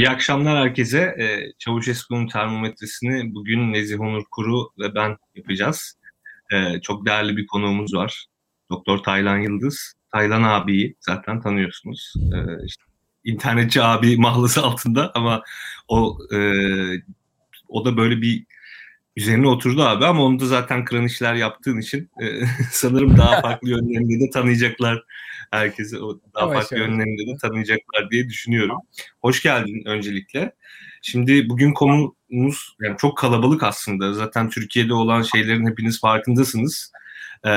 İyi akşamlar herkese. Ee, Çavuşesku'nun termometresini bugün Nezih Onur Kuru ve ben yapacağız. Ee, çok değerli bir konuğumuz var. Doktor Taylan Yıldız. Taylan abiyi zaten tanıyorsunuz. Ee, işte, internetçi abi mahlası altında ama o e, o da böyle bir üzerine oturdu abi ama onu da zaten kıran işler yaptığın için e, sanırım daha farklı yönlerinde de tanıyacaklar herkese o daha Yavaş farklı yönlerinde de tanıyacaklar diye düşünüyorum. Hoş geldin öncelikle. Şimdi bugün konumuz yani çok kalabalık aslında. Zaten Türkiye'de olan şeylerin hepiniz farkındasınız. Ee,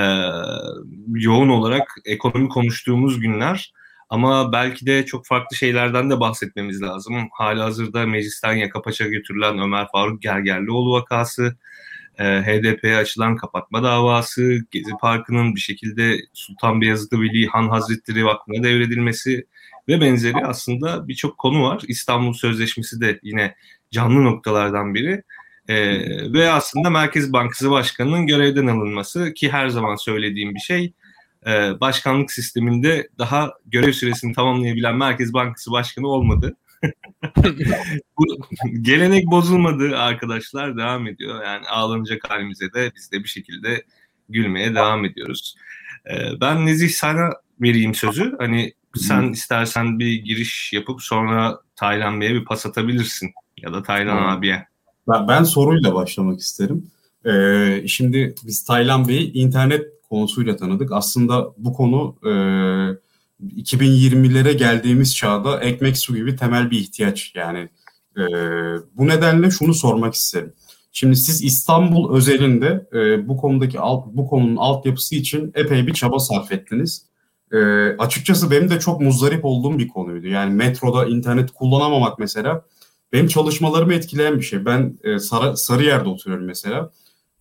yoğun olarak ekonomi konuştuğumuz günler. Ama belki de çok farklı şeylerden de bahsetmemiz lazım. Hala hazırda meclisten yaka paça götürülen Ömer Faruk Gergerlioğlu vakası, e, HDP'ye açılan kapatma davası, Gezi Parkı'nın bir şekilde Sultan Beyazıt Veli Han Hazretleri Vakfı'na devredilmesi ve benzeri aslında birçok konu var. İstanbul Sözleşmesi de yine canlı noktalardan biri. E, ve aslında Merkez Bankası Başkanı'nın görevden alınması ki her zaman söylediğim bir şey e, başkanlık sisteminde daha görev süresini tamamlayabilen Merkez Bankası Başkanı olmadı. Bu gelenek bozulmadı arkadaşlar devam ediyor. Yani ağlanacak halimize de biz de bir şekilde gülmeye devam ediyoruz. Ee, ben Nezih sana vereyim sözü. Hani sen istersen bir giriş yapıp sonra Taylan Bey'e bir pas atabilirsin. Ya da Taylan hmm. abiye. Ben, ben soruyla başlamak isterim. Ee, şimdi biz Taylan Bey'i internet konusuyla tanıdık. Aslında bu konu e, 2020'lere geldiğimiz çağda ekmek su gibi temel bir ihtiyaç. Yani e, bu nedenle şunu sormak isterim. Şimdi siz İstanbul özelinde e, bu konudaki alt, bu konunun altyapısı için epey bir çaba sarf ettiniz. E, açıkçası benim de çok muzdarip olduğum bir konuydu. Yani metroda internet kullanamamak mesela benim çalışmalarımı etkileyen bir şey. Ben e, Sarı, Sarıyer'de oturuyorum mesela.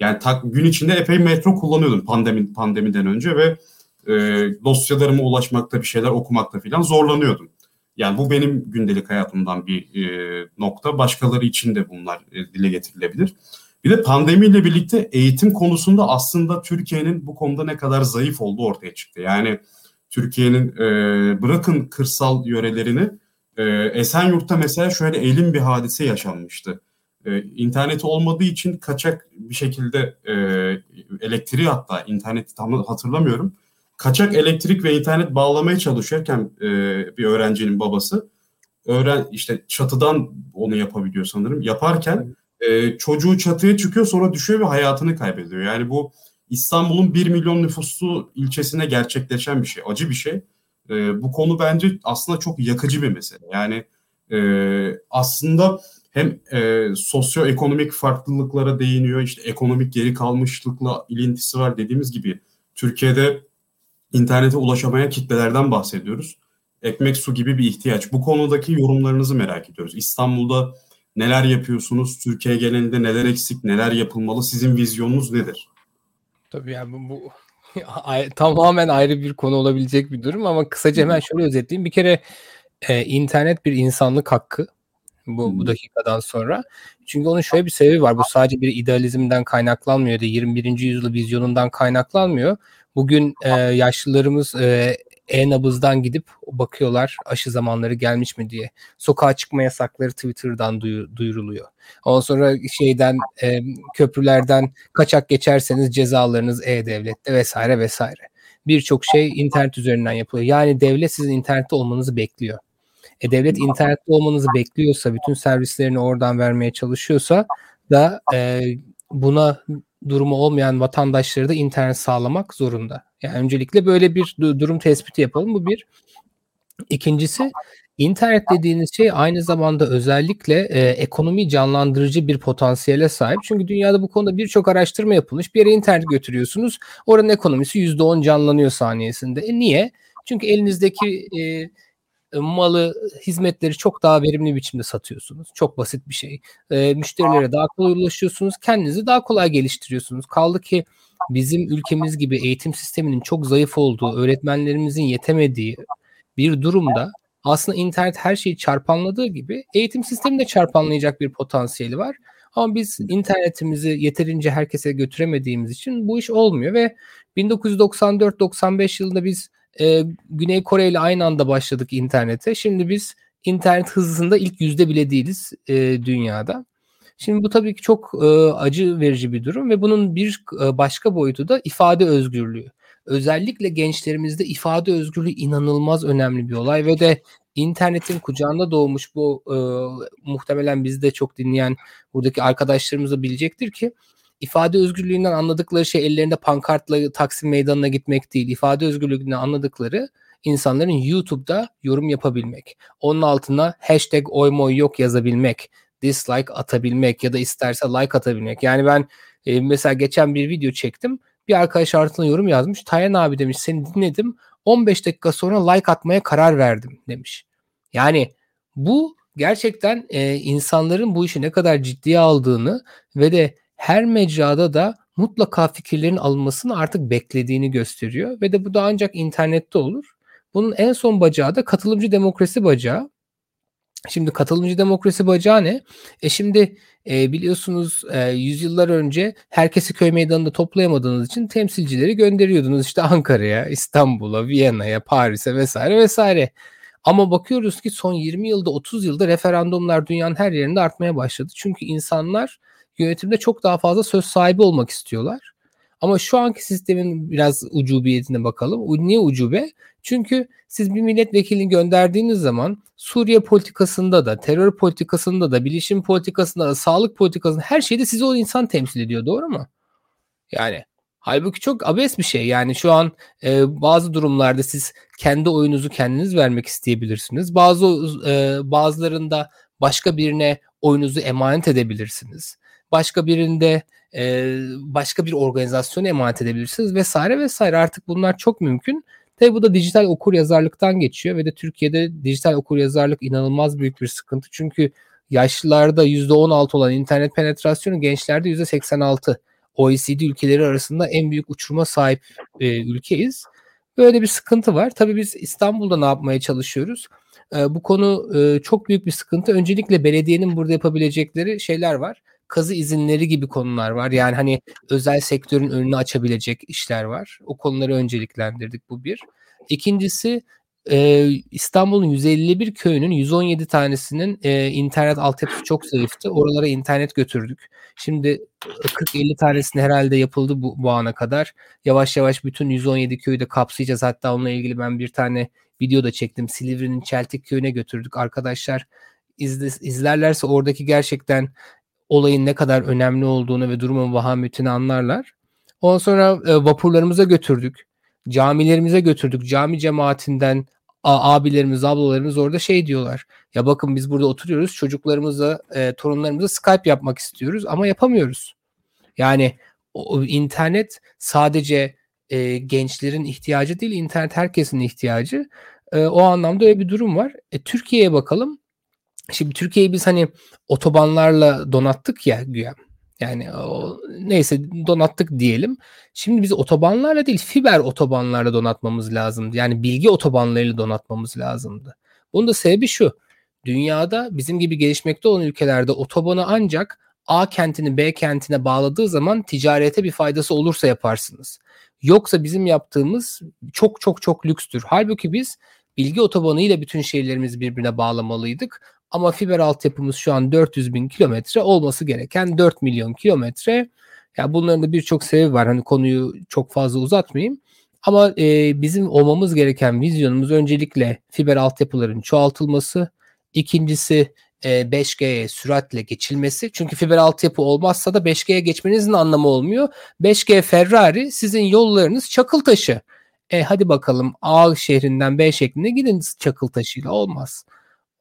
Yani tak, gün içinde epey metro kullanıyordum pandemi pandemiden önce ve e, dosyalarıma ulaşmakta bir şeyler okumakta falan zorlanıyordum. Yani bu benim gündelik hayatımdan bir e, nokta. Başkaları için de bunlar e, dile getirilebilir. Bir de pandemiyle birlikte eğitim konusunda aslında Türkiye'nin bu konuda ne kadar zayıf olduğu ortaya çıktı. Yani Türkiye'nin e, bırakın kırsal yörelerini e, Esenyurt'ta mesela şöyle elim bir hadise yaşanmıştı. E, interneti olmadığı için kaçak bir şekilde e, elektriği hatta interneti tam hatırlamıyorum kaçak elektrik ve internet bağlamaya çalışırken e, bir öğrencinin babası öğren işte çatıdan onu yapabiliyor sanırım. Yaparken e, çocuğu çatıya çıkıyor sonra düşüyor ve hayatını kaybediyor. Yani bu İstanbul'un 1 milyon nüfuslu ilçesine gerçekleşen bir şey. Acı bir şey. E, bu konu bence aslında çok yakıcı bir mesele. Yani e, aslında hem e, sosyoekonomik farklılıklara değiniyor. işte ekonomik geri kalmışlıkla ilintisi var dediğimiz gibi. Türkiye'de internete ulaşamayan kitlelerden bahsediyoruz. Ekmek su gibi bir ihtiyaç. Bu konudaki yorumlarınızı merak ediyoruz. İstanbul'da neler yapıyorsunuz? Türkiye genelinde neler eksik, neler yapılmalı? Sizin vizyonunuz nedir? Tabii yani bu, bu tamamen ayrı bir konu olabilecek bir durum ama kısaca hemen şöyle özetleyeyim. Bir kere e, internet bir insanlık hakkı bu, bu dakikadan sonra. Çünkü onun şöyle bir sebebi var. Bu sadece bir idealizmden kaynaklanmıyor da 21. yüzyıl vizyonundan kaynaklanmıyor. Bugün e, yaşlılarımız e, e-nabızdan gidip bakıyorlar aşı zamanları gelmiş mi diye. Sokağa çıkma yasakları Twitter'dan duyuruluyor. Ondan sonra şeyden e, köprülerden kaçak geçerseniz cezalarınız e-devlette vesaire vesaire. Birçok şey internet üzerinden yapılıyor. Yani devlet sizin internette olmanızı bekliyor. E devlet internette olmanızı bekliyorsa, bütün servislerini oradan vermeye çalışıyorsa da e, buna durumu olmayan vatandaşları da internet sağlamak zorunda. Yani öncelikle böyle bir durum tespiti yapalım. Bu bir. İkincisi internet dediğiniz şey aynı zamanda özellikle e, ekonomi canlandırıcı bir potansiyele sahip. Çünkü dünyada bu konuda birçok araştırma yapılmış. Bir yere internet götürüyorsunuz. Oranın ekonomisi %10 canlanıyor saniyesinde. E niye? Çünkü elinizdeki e, malı, hizmetleri çok daha verimli biçimde satıyorsunuz. Çok basit bir şey. E, müşterilere daha kolay ulaşıyorsunuz. Kendinizi daha kolay geliştiriyorsunuz. Kaldı ki bizim ülkemiz gibi eğitim sisteminin çok zayıf olduğu, öğretmenlerimizin yetemediği bir durumda aslında internet her şeyi çarpanladığı gibi eğitim sistemi de çarpanlayacak bir potansiyeli var. Ama biz internetimizi yeterince herkese götüremediğimiz için bu iş olmuyor ve 1994-95 yılında biz e, Güney Kore ile aynı anda başladık internete. Şimdi biz internet hızında ilk yüzde bile değiliz e, dünyada. Şimdi bu tabii ki çok e, acı verici bir durum ve bunun bir e, başka boyutu da ifade özgürlüğü. Özellikle gençlerimizde ifade özgürlüğü inanılmaz önemli bir olay ve de internetin kucağında doğmuş bu e, muhtemelen bizi de çok dinleyen buradaki arkadaşlarımız da bilecektir ki ifade özgürlüğünden anladıkları şey ellerinde pankartla Taksim Meydanı'na gitmek değil. İfade özgürlüğünden anladıkları insanların YouTube'da yorum yapabilmek. Onun altına hashtag oymoy yok yazabilmek. Dislike atabilmek ya da isterse like atabilmek. Yani ben e, mesela geçen bir video çektim. Bir arkadaş altına yorum yazmış. Tayan abi demiş seni dinledim. 15 dakika sonra like atmaya karar verdim demiş. Yani bu gerçekten e, insanların bu işi ne kadar ciddiye aldığını ve de her mecrada da mutlaka fikirlerin alınmasını artık beklediğini gösteriyor ve de bu da ancak internette olur. Bunun en son bacağı da katılımcı demokrasi bacağı. Şimdi katılımcı demokrasi bacağı ne? E şimdi e, biliyorsunuz e, yüzyıllar önce herkesi köy meydanında toplayamadığınız için temsilcileri gönderiyordunuz işte Ankara'ya, İstanbul'a, Viyana'ya, Paris'e vesaire vesaire. Ama bakıyoruz ki son 20 yılda 30 yılda referandumlar dünyanın her yerinde artmaya başladı. Çünkü insanlar yönetimde çok daha fazla söz sahibi olmak istiyorlar. Ama şu anki sistemin biraz ucubiyetine bakalım. Niye ucube? Çünkü siz bir milletvekilini gönderdiğiniz zaman Suriye politikasında da, terör politikasında da, bilişim politikasında da, sağlık politikasında her şeyde sizi o insan temsil ediyor. Doğru mu? Yani halbuki çok abes bir şey. Yani şu an e, bazı durumlarda siz kendi oyunuzu kendiniz vermek isteyebilirsiniz. Bazı e, bazılarında başka birine oyunuzu emanet edebilirsiniz. Başka birinde e, başka bir organizasyona emanet edebilirsiniz vesaire vesaire. Artık bunlar çok mümkün. Tabi bu da dijital okur yazarlıktan geçiyor ve de Türkiye'de dijital okur yazarlık inanılmaz büyük bir sıkıntı. Çünkü yaşlılarda %16 olan internet penetrasyonu gençlerde %86. OECD ülkeleri arasında en büyük uçuruma sahip e, ülkeyiz. Böyle bir sıkıntı var. Tabii biz İstanbul'da ne yapmaya çalışıyoruz? E, bu konu e, çok büyük bir sıkıntı. Öncelikle belediyenin burada yapabilecekleri şeyler var kazı izinleri gibi konular var. Yani hani özel sektörün önünü açabilecek işler var. O konuları önceliklendirdik bu bir. İkincisi e, İstanbul'un 151 köyünün 117 tanesinin e, internet altyapısı çok zayıftı. Oralara internet götürdük. Şimdi 40-50 tanesini herhalde yapıldı bu, bu ana kadar. Yavaş yavaş bütün 117 köyü de kapsayacağız. Hatta onunla ilgili ben bir tane video da çektim. Silivri'nin Çeltik köyüne götürdük. Arkadaşlar izle, izlerlerse oradaki gerçekten olayın ne kadar önemli olduğunu ve durumun vahametini anlarlar. Ondan sonra e, vapurlarımıza götürdük. Camilerimize götürdük. Cami cemaatinden abilerimiz, ablalarımız orada şey diyorlar. Ya bakın biz burada oturuyoruz. Çocuklarımıza, e, torunlarımıza Skype yapmak istiyoruz ama yapamıyoruz. Yani o, internet sadece e, gençlerin ihtiyacı değil, internet herkesin ihtiyacı. E, o anlamda öyle bir durum var. E, Türkiye'ye bakalım. Şimdi Türkiye'yi biz hani otobanlarla donattık ya güya. Yani o, neyse donattık diyelim. Şimdi biz otobanlarla değil fiber otobanlarla donatmamız lazımdı. Yani bilgi otobanlarıyla donatmamız lazımdı. Bunun da sebebi şu. Dünyada bizim gibi gelişmekte olan ülkelerde otobanı ancak A kentini B kentine bağladığı zaman ticarete bir faydası olursa yaparsınız. Yoksa bizim yaptığımız çok çok çok lükstür. Halbuki biz bilgi otobanı ile bütün şehirlerimizi birbirine bağlamalıydık. Ama fiber altyapımız şu an 400 bin kilometre olması gereken 4 milyon kilometre. Ya bunların da birçok sebebi var. Hani konuyu çok fazla uzatmayayım. Ama e, bizim olmamız gereken vizyonumuz öncelikle fiber altyapıların çoğaltılması. İkincisi e, 5G'ye süratle geçilmesi. Çünkü fiber altyapı olmazsa da 5G'ye geçmenizin anlamı olmuyor. 5G Ferrari sizin yollarınız çakıl taşı. E, hadi bakalım A şehrinden B şeklinde gidin çakıl taşıyla olmaz.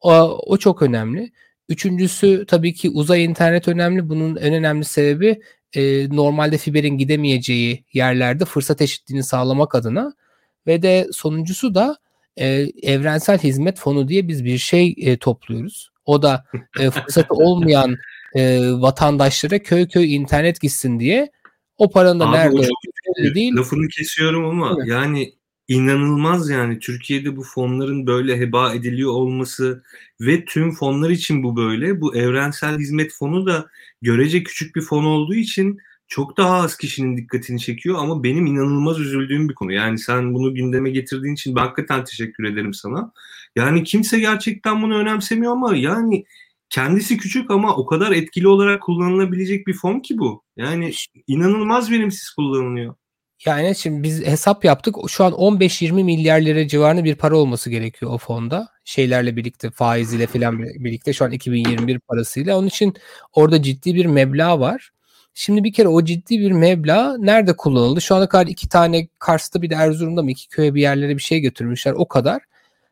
O, o çok önemli. Üçüncüsü tabii ki uzay internet önemli. Bunun en önemli sebebi e, normalde fiberin gidemeyeceği yerlerde fırsat eşitliğini sağlamak adına ve de sonuncusu da e, evrensel hizmet fonu diye biz bir şey e, topluyoruz. O da e, fırsatı olmayan e, vatandaşlara köy köy internet gitsin diye o paranın da Abi nerede olduğu değil. Lafını kesiyorum ama yani inanılmaz yani Türkiye'de bu fonların böyle heba ediliyor olması ve tüm fonlar için bu böyle. Bu evrensel hizmet fonu da görece küçük bir fon olduğu için çok daha az kişinin dikkatini çekiyor ama benim inanılmaz üzüldüğüm bir konu. Yani sen bunu gündeme getirdiğin için ben hakikaten teşekkür ederim sana. Yani kimse gerçekten bunu önemsemiyor ama yani kendisi küçük ama o kadar etkili olarak kullanılabilecek bir fon ki bu. Yani inanılmaz verimsiz kullanılıyor. Yani şimdi biz hesap yaptık. Şu an 15-20 milyar lira civarında bir para olması gerekiyor o fonda. Şeylerle birlikte, faiziyle falan birlikte şu an 2021 parasıyla. Onun için orada ciddi bir meblağ var. Şimdi bir kere o ciddi bir meblağ nerede kullanıldı? Şu ana kadar iki tane Kars'ta bir de Erzurum'da mı iki köye bir yerlere bir şey götürmüşler. O kadar.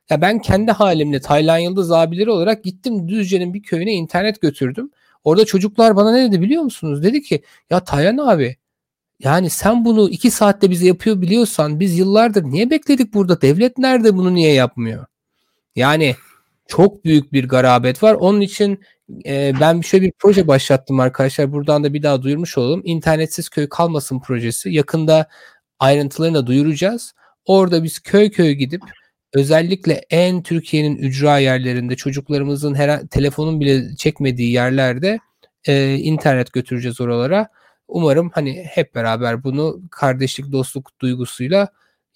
Ya ben kendi halimle Taylan Yıldız abileri olarak gittim Düzce'nin bir köyüne internet götürdüm. Orada çocuklar bana ne dedi biliyor musunuz? Dedi ki ya Taylan abi yani sen bunu iki saatte bize yapıyor biliyorsan biz yıllardır niye bekledik burada? Devlet nerede bunu niye yapmıyor? Yani çok büyük bir garabet var. Onun için e, ben şöyle bir proje başlattım arkadaşlar. Buradan da bir daha duyurmuş olalım. İnternetsiz köy kalmasın projesi. Yakında ayrıntılarını da duyuracağız. Orada biz köy köy gidip özellikle en Türkiye'nin ücra yerlerinde çocuklarımızın her telefonun bile çekmediği yerlerde e, internet götüreceğiz oralara. Umarım hani hep beraber bunu kardeşlik, dostluk duygusuyla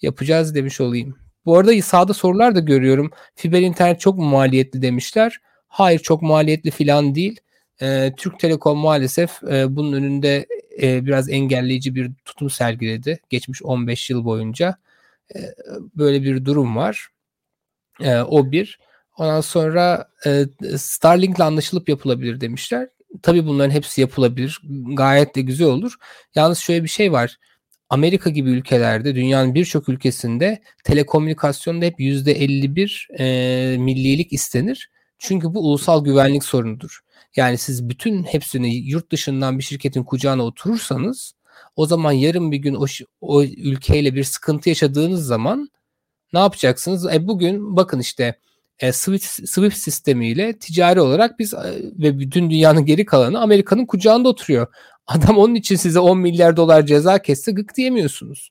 yapacağız demiş olayım. Bu arada sağda sorular da görüyorum. Fiber internet çok maliyetli demişler. Hayır çok maliyetli falan değil. E, Türk Telekom maalesef e, bunun önünde e, biraz engelleyici bir tutum sergiledi. Geçmiş 15 yıl boyunca. E, böyle bir durum var. E, o bir. Ondan sonra e, Starlink'le anlaşılıp yapılabilir demişler. Tabii bunların hepsi yapılabilir. Gayet de güzel olur. Yalnız şöyle bir şey var. Amerika gibi ülkelerde dünyanın birçok ülkesinde telekomünikasyonda hep %51 e, millilik istenir. Çünkü bu ulusal güvenlik sorunudur. Yani siz bütün hepsini yurt dışından bir şirketin kucağına oturursanız o zaman yarın bir gün o, o ülkeyle bir sıkıntı yaşadığınız zaman ne yapacaksınız? E bugün bakın işte e, Swift, Swift sistemiyle ticari olarak biz e, ve bütün dünyanın geri kalanı Amerika'nın kucağında oturuyor. Adam onun için size 10 milyar dolar ceza kesse gık diyemiyorsunuz.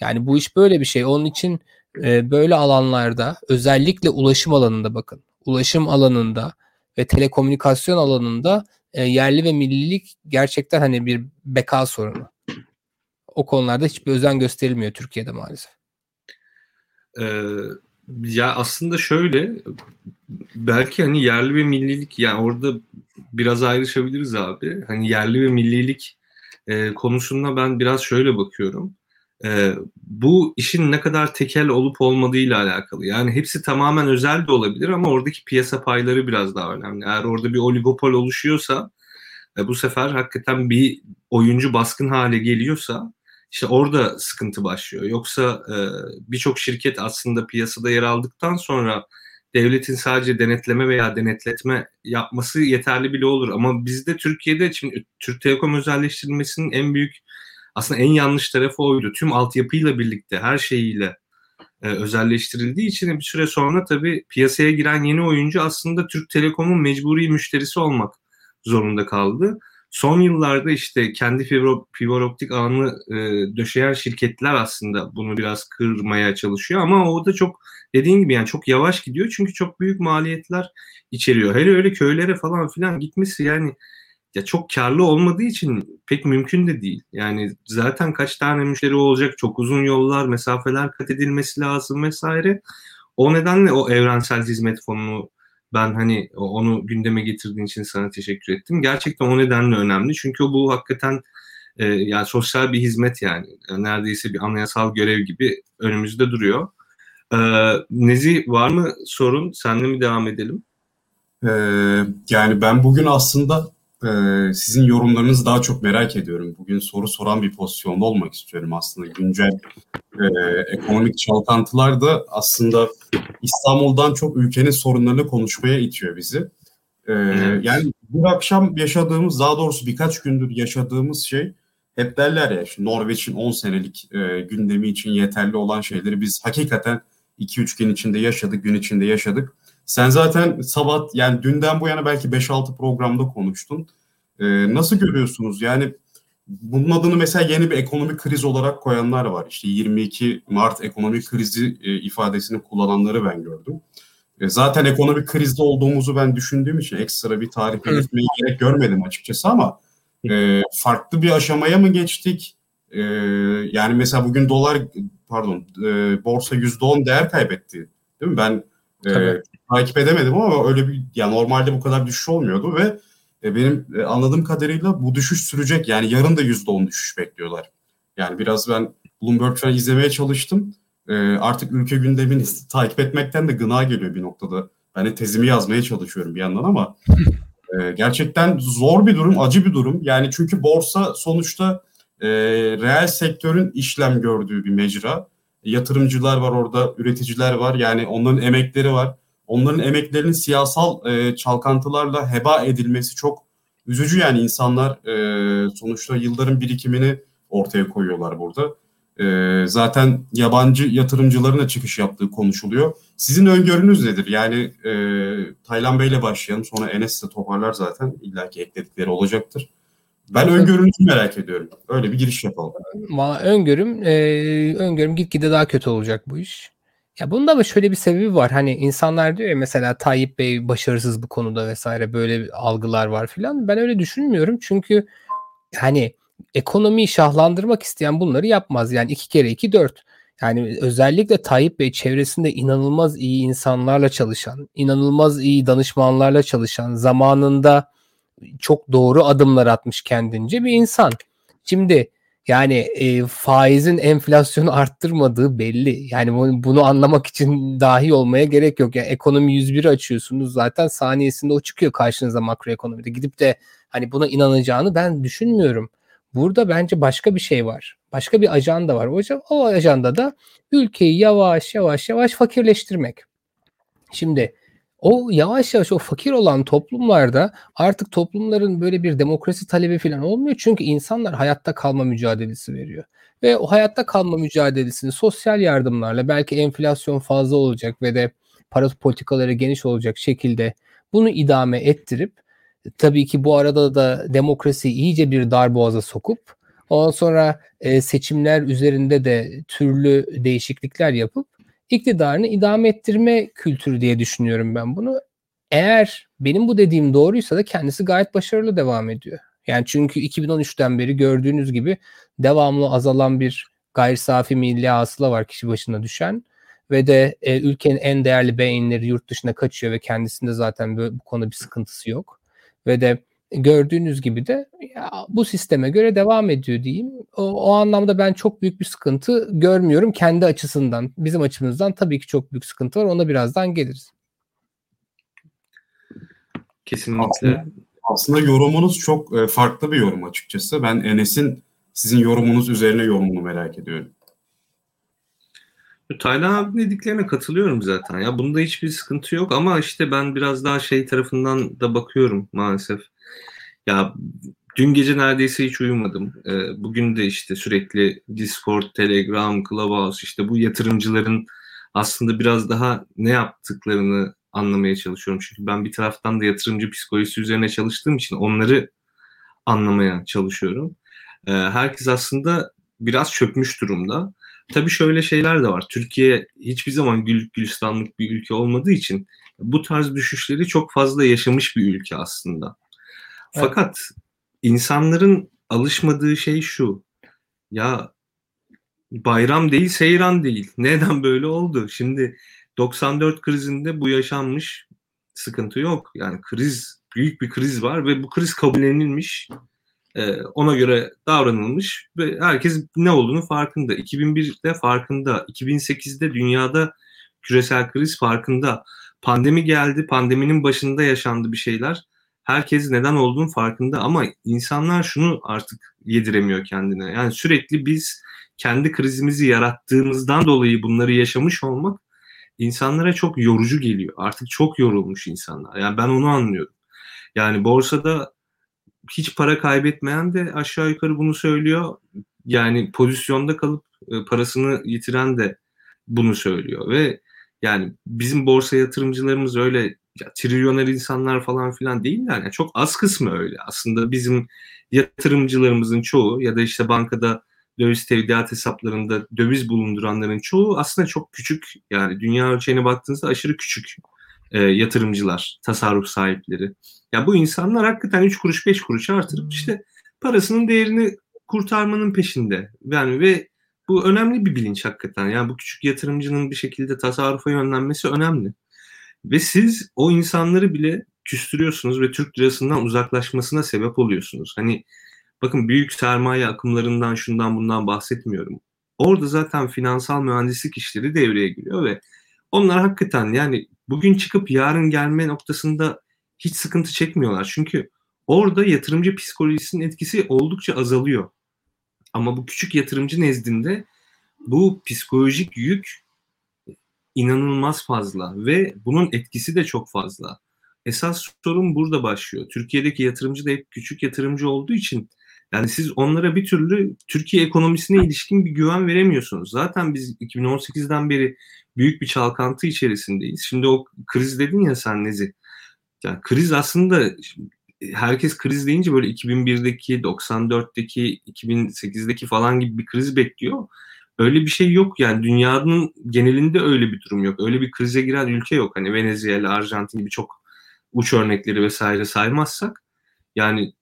Yani bu iş böyle bir şey. Onun için e, böyle alanlarda özellikle ulaşım alanında bakın. Ulaşım alanında ve telekomünikasyon alanında e, yerli ve millilik gerçekten hani bir beka sorunu. O konularda hiçbir özen gösterilmiyor Türkiye'de maalesef. Ee, ya aslında şöyle belki hani yerli ve millilik yani orada biraz ayrışabiliriz abi. Hani yerli ve millilik e, konusunda ben biraz şöyle bakıyorum. E, bu işin ne kadar tekel olup olmadığıyla alakalı. Yani hepsi tamamen özel de olabilir ama oradaki piyasa payları biraz daha önemli. Eğer orada bir oligopol oluşuyorsa e, bu sefer hakikaten bir oyuncu baskın hale geliyorsa işte orada sıkıntı başlıyor. Yoksa e, birçok şirket aslında piyasada yer aldıktan sonra devletin sadece denetleme veya denetletme yapması yeterli bile olur. Ama bizde Türkiye'de şimdi Türk Telekom özelleştirilmesinin en büyük aslında en yanlış tarafı oydu. Tüm altyapıyla birlikte her şeyiyle e, özelleştirildiği için bir süre sonra tabii piyasaya giren yeni oyuncu aslında Türk Telekom'un mecburi müşterisi olmak zorunda kaldı. Son yıllarda işte kendi fiber, fiber optik ağını e, döşeyen şirketler aslında bunu biraz kırmaya çalışıyor ama o da çok dediğin gibi yani çok yavaş gidiyor çünkü çok büyük maliyetler içeriyor. Hele öyle köylere falan filan gitmesi yani ya çok karlı olmadığı için pek mümkün de değil. Yani zaten kaç tane müşteri olacak, çok uzun yollar, mesafeler kat edilmesi lazım vesaire. O nedenle o evrensel hizmet fonunu ben hani onu gündeme getirdiğin için sana teşekkür ettim. Gerçekten o nedenle önemli. Çünkü bu hakikaten e, yani sosyal bir hizmet yani. Neredeyse bir anayasal görev gibi önümüzde duruyor. E, Nezi var mı sorun? Senle mi devam edelim? Ee, yani ben bugün aslında e, sizin yorumlarınızı daha çok merak ediyorum. Bugün soru soran bir pozisyonda olmak istiyorum aslında. Güncel e, ekonomik çalkantılar da aslında İstanbul'dan çok ülkenin sorunlarını konuşmaya itiyor bizi. E, yani bu akşam yaşadığımız, daha doğrusu birkaç gündür yaşadığımız şey hep derler ya işte Norveç'in 10 senelik e, gündemi için yeterli olan şeyleri biz hakikaten 2-3 gün içinde yaşadık, gün içinde yaşadık. Sen zaten sabah yani dünden bu yana belki 5-6 programda konuştun. Ee, nasıl görüyorsunuz? Yani bunun adını mesela yeni bir ekonomik kriz olarak koyanlar var. İşte 22 Mart ekonomik krizi e, ifadesini kullananları ben gördüm. E, zaten ekonomik krizde olduğumuzu ben düşündüğüm için ekstra bir tarif etmeye gerek görmedim açıkçası ama e, farklı bir aşamaya mı geçtik? E, yani mesela bugün dolar pardon e, borsa %10 değer kaybetti. Değil mi? Ben e, takip edemedim ama öyle bir ya normalde bu kadar düşüş olmuyordu ve e, benim e, anladığım kadarıyla bu düşüş sürecek. Yani yarın da %10 düşüş bekliyorlar. Yani biraz ben Bloomberg falan izlemeye çalıştım. E, artık ülke gündemini takip etmekten de gına geliyor bir noktada. Ben tezimi yazmaya çalışıyorum bir yandan ama e, gerçekten zor bir durum, acı bir durum. Yani çünkü borsa sonuçta e, reel sektörün işlem gördüğü bir mecra. Yatırımcılar var orada, üreticiler var. Yani onların emekleri var. Onların emeklerinin siyasal e, çalkantılarla heba edilmesi çok üzücü yani insanlar e, sonuçta yılların birikimini ortaya koyuyorlar burada. E, zaten yabancı yatırımcıların da çıkış yaptığı konuşuluyor. Sizin öngörünüz nedir? Yani e, Taylan Bey'le başlayalım sonra Enes de toparlar zaten illaki ekledikleri olacaktır. Ben öngörünüzü merak ediyorum. Öyle bir giriş yapalım. Valla öngörüm, e, öngörüm gitgide daha kötü olacak bu iş. Ya bunda da şöyle bir sebebi var. Hani insanlar diyor ya mesela Tayyip Bey başarısız bu konuda vesaire böyle algılar var filan. Ben öyle düşünmüyorum. Çünkü hani ekonomiyi şahlandırmak isteyen bunları yapmaz. Yani iki kere iki dört. Yani özellikle Tayyip Bey çevresinde inanılmaz iyi insanlarla çalışan, inanılmaz iyi danışmanlarla çalışan, zamanında çok doğru adımlar atmış kendince bir insan. Şimdi yani e, faizin enflasyonu arttırmadığı belli. Yani bunu, bunu anlamak için dahi olmaya gerek yok. Yani ekonomi 101 açıyorsunuz zaten saniyesinde o çıkıyor karşınıza makroekonomide. Gidip de hani buna inanacağını ben düşünmüyorum. Burada bence başka bir şey var. Başka bir ajanda var. O, o ajanda da ülkeyi yavaş yavaş yavaş fakirleştirmek. Şimdi o yavaş yavaş o fakir olan toplumlarda artık toplumların böyle bir demokrasi talebi falan olmuyor. Çünkü insanlar hayatta kalma mücadelesi veriyor. Ve o hayatta kalma mücadelesini sosyal yardımlarla belki enflasyon fazla olacak ve de para politikaları geniş olacak şekilde bunu idame ettirip tabii ki bu arada da demokrasi iyice bir dar boğaza sokup ondan sonra e, seçimler üzerinde de türlü değişiklikler yapıp iktidarını idame ettirme kültürü diye düşünüyorum ben bunu. Eğer benim bu dediğim doğruysa da kendisi gayet başarılı devam ediyor. Yani çünkü 2013'ten beri gördüğünüz gibi devamlı azalan bir gayri safi milli hasıla var kişi başına düşen ve de e, ülkenin en değerli beyinleri yurt dışına kaçıyor ve kendisinde zaten böyle, bu konuda bir sıkıntısı yok. Ve de gördüğünüz gibi de ya, bu sisteme göre devam ediyor diyeyim. O, o anlamda ben çok büyük bir sıkıntı görmüyorum kendi açısından. Bizim açımızdan tabii ki çok büyük sıkıntı var. Ona birazdan geliriz. Kesinlikle. Aslında, aslında yorumunuz çok e, farklı bir yorum açıkçası. Ben Enes'in sizin yorumunuz üzerine yorumunu merak ediyorum. Taylan abi dediklerine katılıyorum zaten. Ya bunda hiçbir sıkıntı yok ama işte ben biraz daha şey tarafından da bakıyorum maalesef. Ya dün gece neredeyse hiç uyumadım. Ee, bugün de işte sürekli Discord, Telegram, Clubhouse işte bu yatırımcıların aslında biraz daha ne yaptıklarını anlamaya çalışıyorum. Çünkü ben bir taraftan da yatırımcı psikolojisi üzerine çalıştığım için onları anlamaya çalışıyorum. Ee, herkes aslında biraz çökmüş durumda. Tabii şöyle şeyler de var. Türkiye hiçbir zaman güllük gülistanlık bir ülke olmadığı için bu tarz düşüşleri çok fazla yaşamış bir ülke aslında. Fakat insanların alışmadığı şey şu. Ya bayram değil seyran değil. Neden böyle oldu? Şimdi 94 krizinde bu yaşanmış sıkıntı yok. Yani kriz büyük bir kriz var ve bu kriz kabullenilmiş. Ee, ona göre davranılmış ve herkes ne olduğunu farkında. 2001'de farkında, 2008'de dünyada küresel kriz farkında. Pandemi geldi, pandeminin başında yaşandı bir şeyler herkes neden olduğunu farkında ama insanlar şunu artık yediremiyor kendine. Yani sürekli biz kendi krizimizi yarattığımızdan dolayı bunları yaşamış olmak insanlara çok yorucu geliyor. Artık çok yorulmuş insanlar. Yani ben onu anlıyorum. Yani borsada hiç para kaybetmeyen de aşağı yukarı bunu söylüyor. Yani pozisyonda kalıp e, parasını yitiren de bunu söylüyor ve yani bizim borsa yatırımcılarımız öyle ya, trilyoner insanlar falan filan değiller. Yani çok az kısmı öyle. Aslında bizim yatırımcılarımızın çoğu ya da işte bankada döviz tevdiat hesaplarında döviz bulunduranların çoğu aslında çok küçük yani dünya ölçeğine baktığınızda aşırı küçük e, yatırımcılar, tasarruf sahipleri. Ya bu insanlar hakikaten 3 kuruş 5 kuruş artırıp işte parasının değerini kurtarmanın peşinde. Yani ve bu önemli bir bilinç hakikaten. Yani bu küçük yatırımcının bir şekilde tasarrufa yönlenmesi önemli. Ve siz o insanları bile küstürüyorsunuz ve Türk lirasından uzaklaşmasına sebep oluyorsunuz. Hani bakın büyük sermaye akımlarından şundan bundan bahsetmiyorum. Orada zaten finansal mühendislik işleri devreye giriyor ve onlar hakikaten yani bugün çıkıp yarın gelme noktasında hiç sıkıntı çekmiyorlar. Çünkü orada yatırımcı psikolojisinin etkisi oldukça azalıyor. Ama bu küçük yatırımcı nezdinde bu psikolojik yük inanılmaz fazla ve bunun etkisi de çok fazla. Esas sorun burada başlıyor. Türkiye'deki yatırımcı da hep küçük yatırımcı olduğu için yani siz onlara bir türlü Türkiye ekonomisine ilişkin bir güven veremiyorsunuz. Zaten biz 2018'den beri büyük bir çalkantı içerisindeyiz. Şimdi o kriz dedin ya sen Nezi. Yani kriz aslında herkes kriz deyince böyle 2001'deki, 94'teki, 2008'deki falan gibi bir kriz bekliyor. Öyle bir şey yok yani dünyanın genelinde öyle bir durum yok. Öyle bir krize giren ülke yok. Hani Venezuela, Arjantin gibi çok uç örnekleri vesaire saymazsak yani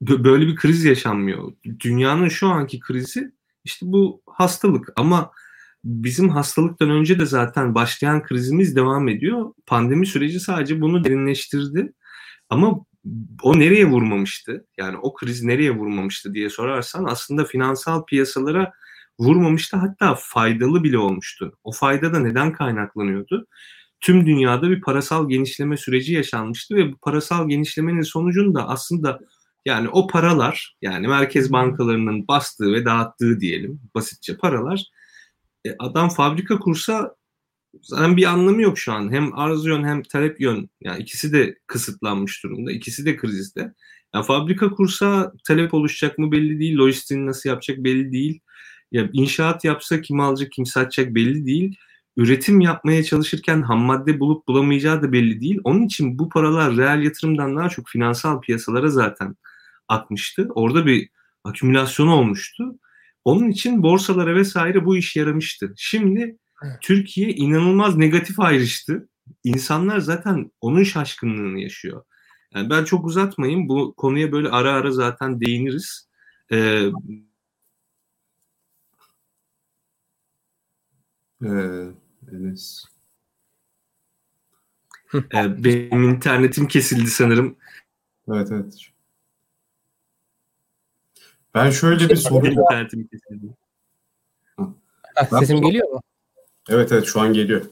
böyle bir kriz yaşanmıyor. Dünyanın şu anki krizi işte bu hastalık ama bizim hastalıktan önce de zaten başlayan krizimiz devam ediyor. Pandemi süreci sadece bunu derinleştirdi. Ama o nereye vurmamıştı? Yani o kriz nereye vurmamıştı diye sorarsan aslında finansal piyasalara vurmamıştı hatta faydalı bile olmuştu. O fayda da neden kaynaklanıyordu? Tüm dünyada bir parasal genişleme süreci yaşanmıştı ve bu parasal genişlemenin sonucunda aslında yani o paralar yani merkez bankalarının bastığı ve dağıttığı diyelim basitçe paralar e, adam fabrika kursa zaten bir anlamı yok şu an. Hem arz yön hem talep yön yani ikisi de kısıtlanmış durumda. İkisi de krizde. Yani fabrika kursa talep oluşacak mı belli değil. Lojistiğini nasıl yapacak belli değil. Ya inşaat yapsa kim alacak kim satacak belli değil. Üretim yapmaya çalışırken ham madde bulup bulamayacağı da belli değil. Onun için bu paralar reel yatırımdan daha çok finansal piyasalara zaten akmıştı. Orada bir akümülasyon olmuştu. Onun için borsalara vesaire bu iş yaramıştı. Şimdi evet. Türkiye inanılmaz negatif ayrıştı. İnsanlar zaten onun şaşkınlığını yaşıyor. Yani ben çok uzatmayayım. Bu konuya böyle ara ara zaten değiniriz. Ee, ee, Enes. ee, benim internetim kesildi sanırım. Evet evet. Ben şöyle bir soru... İnternetim kesildi. sesim geliyor mu? Evet evet şu an geliyor.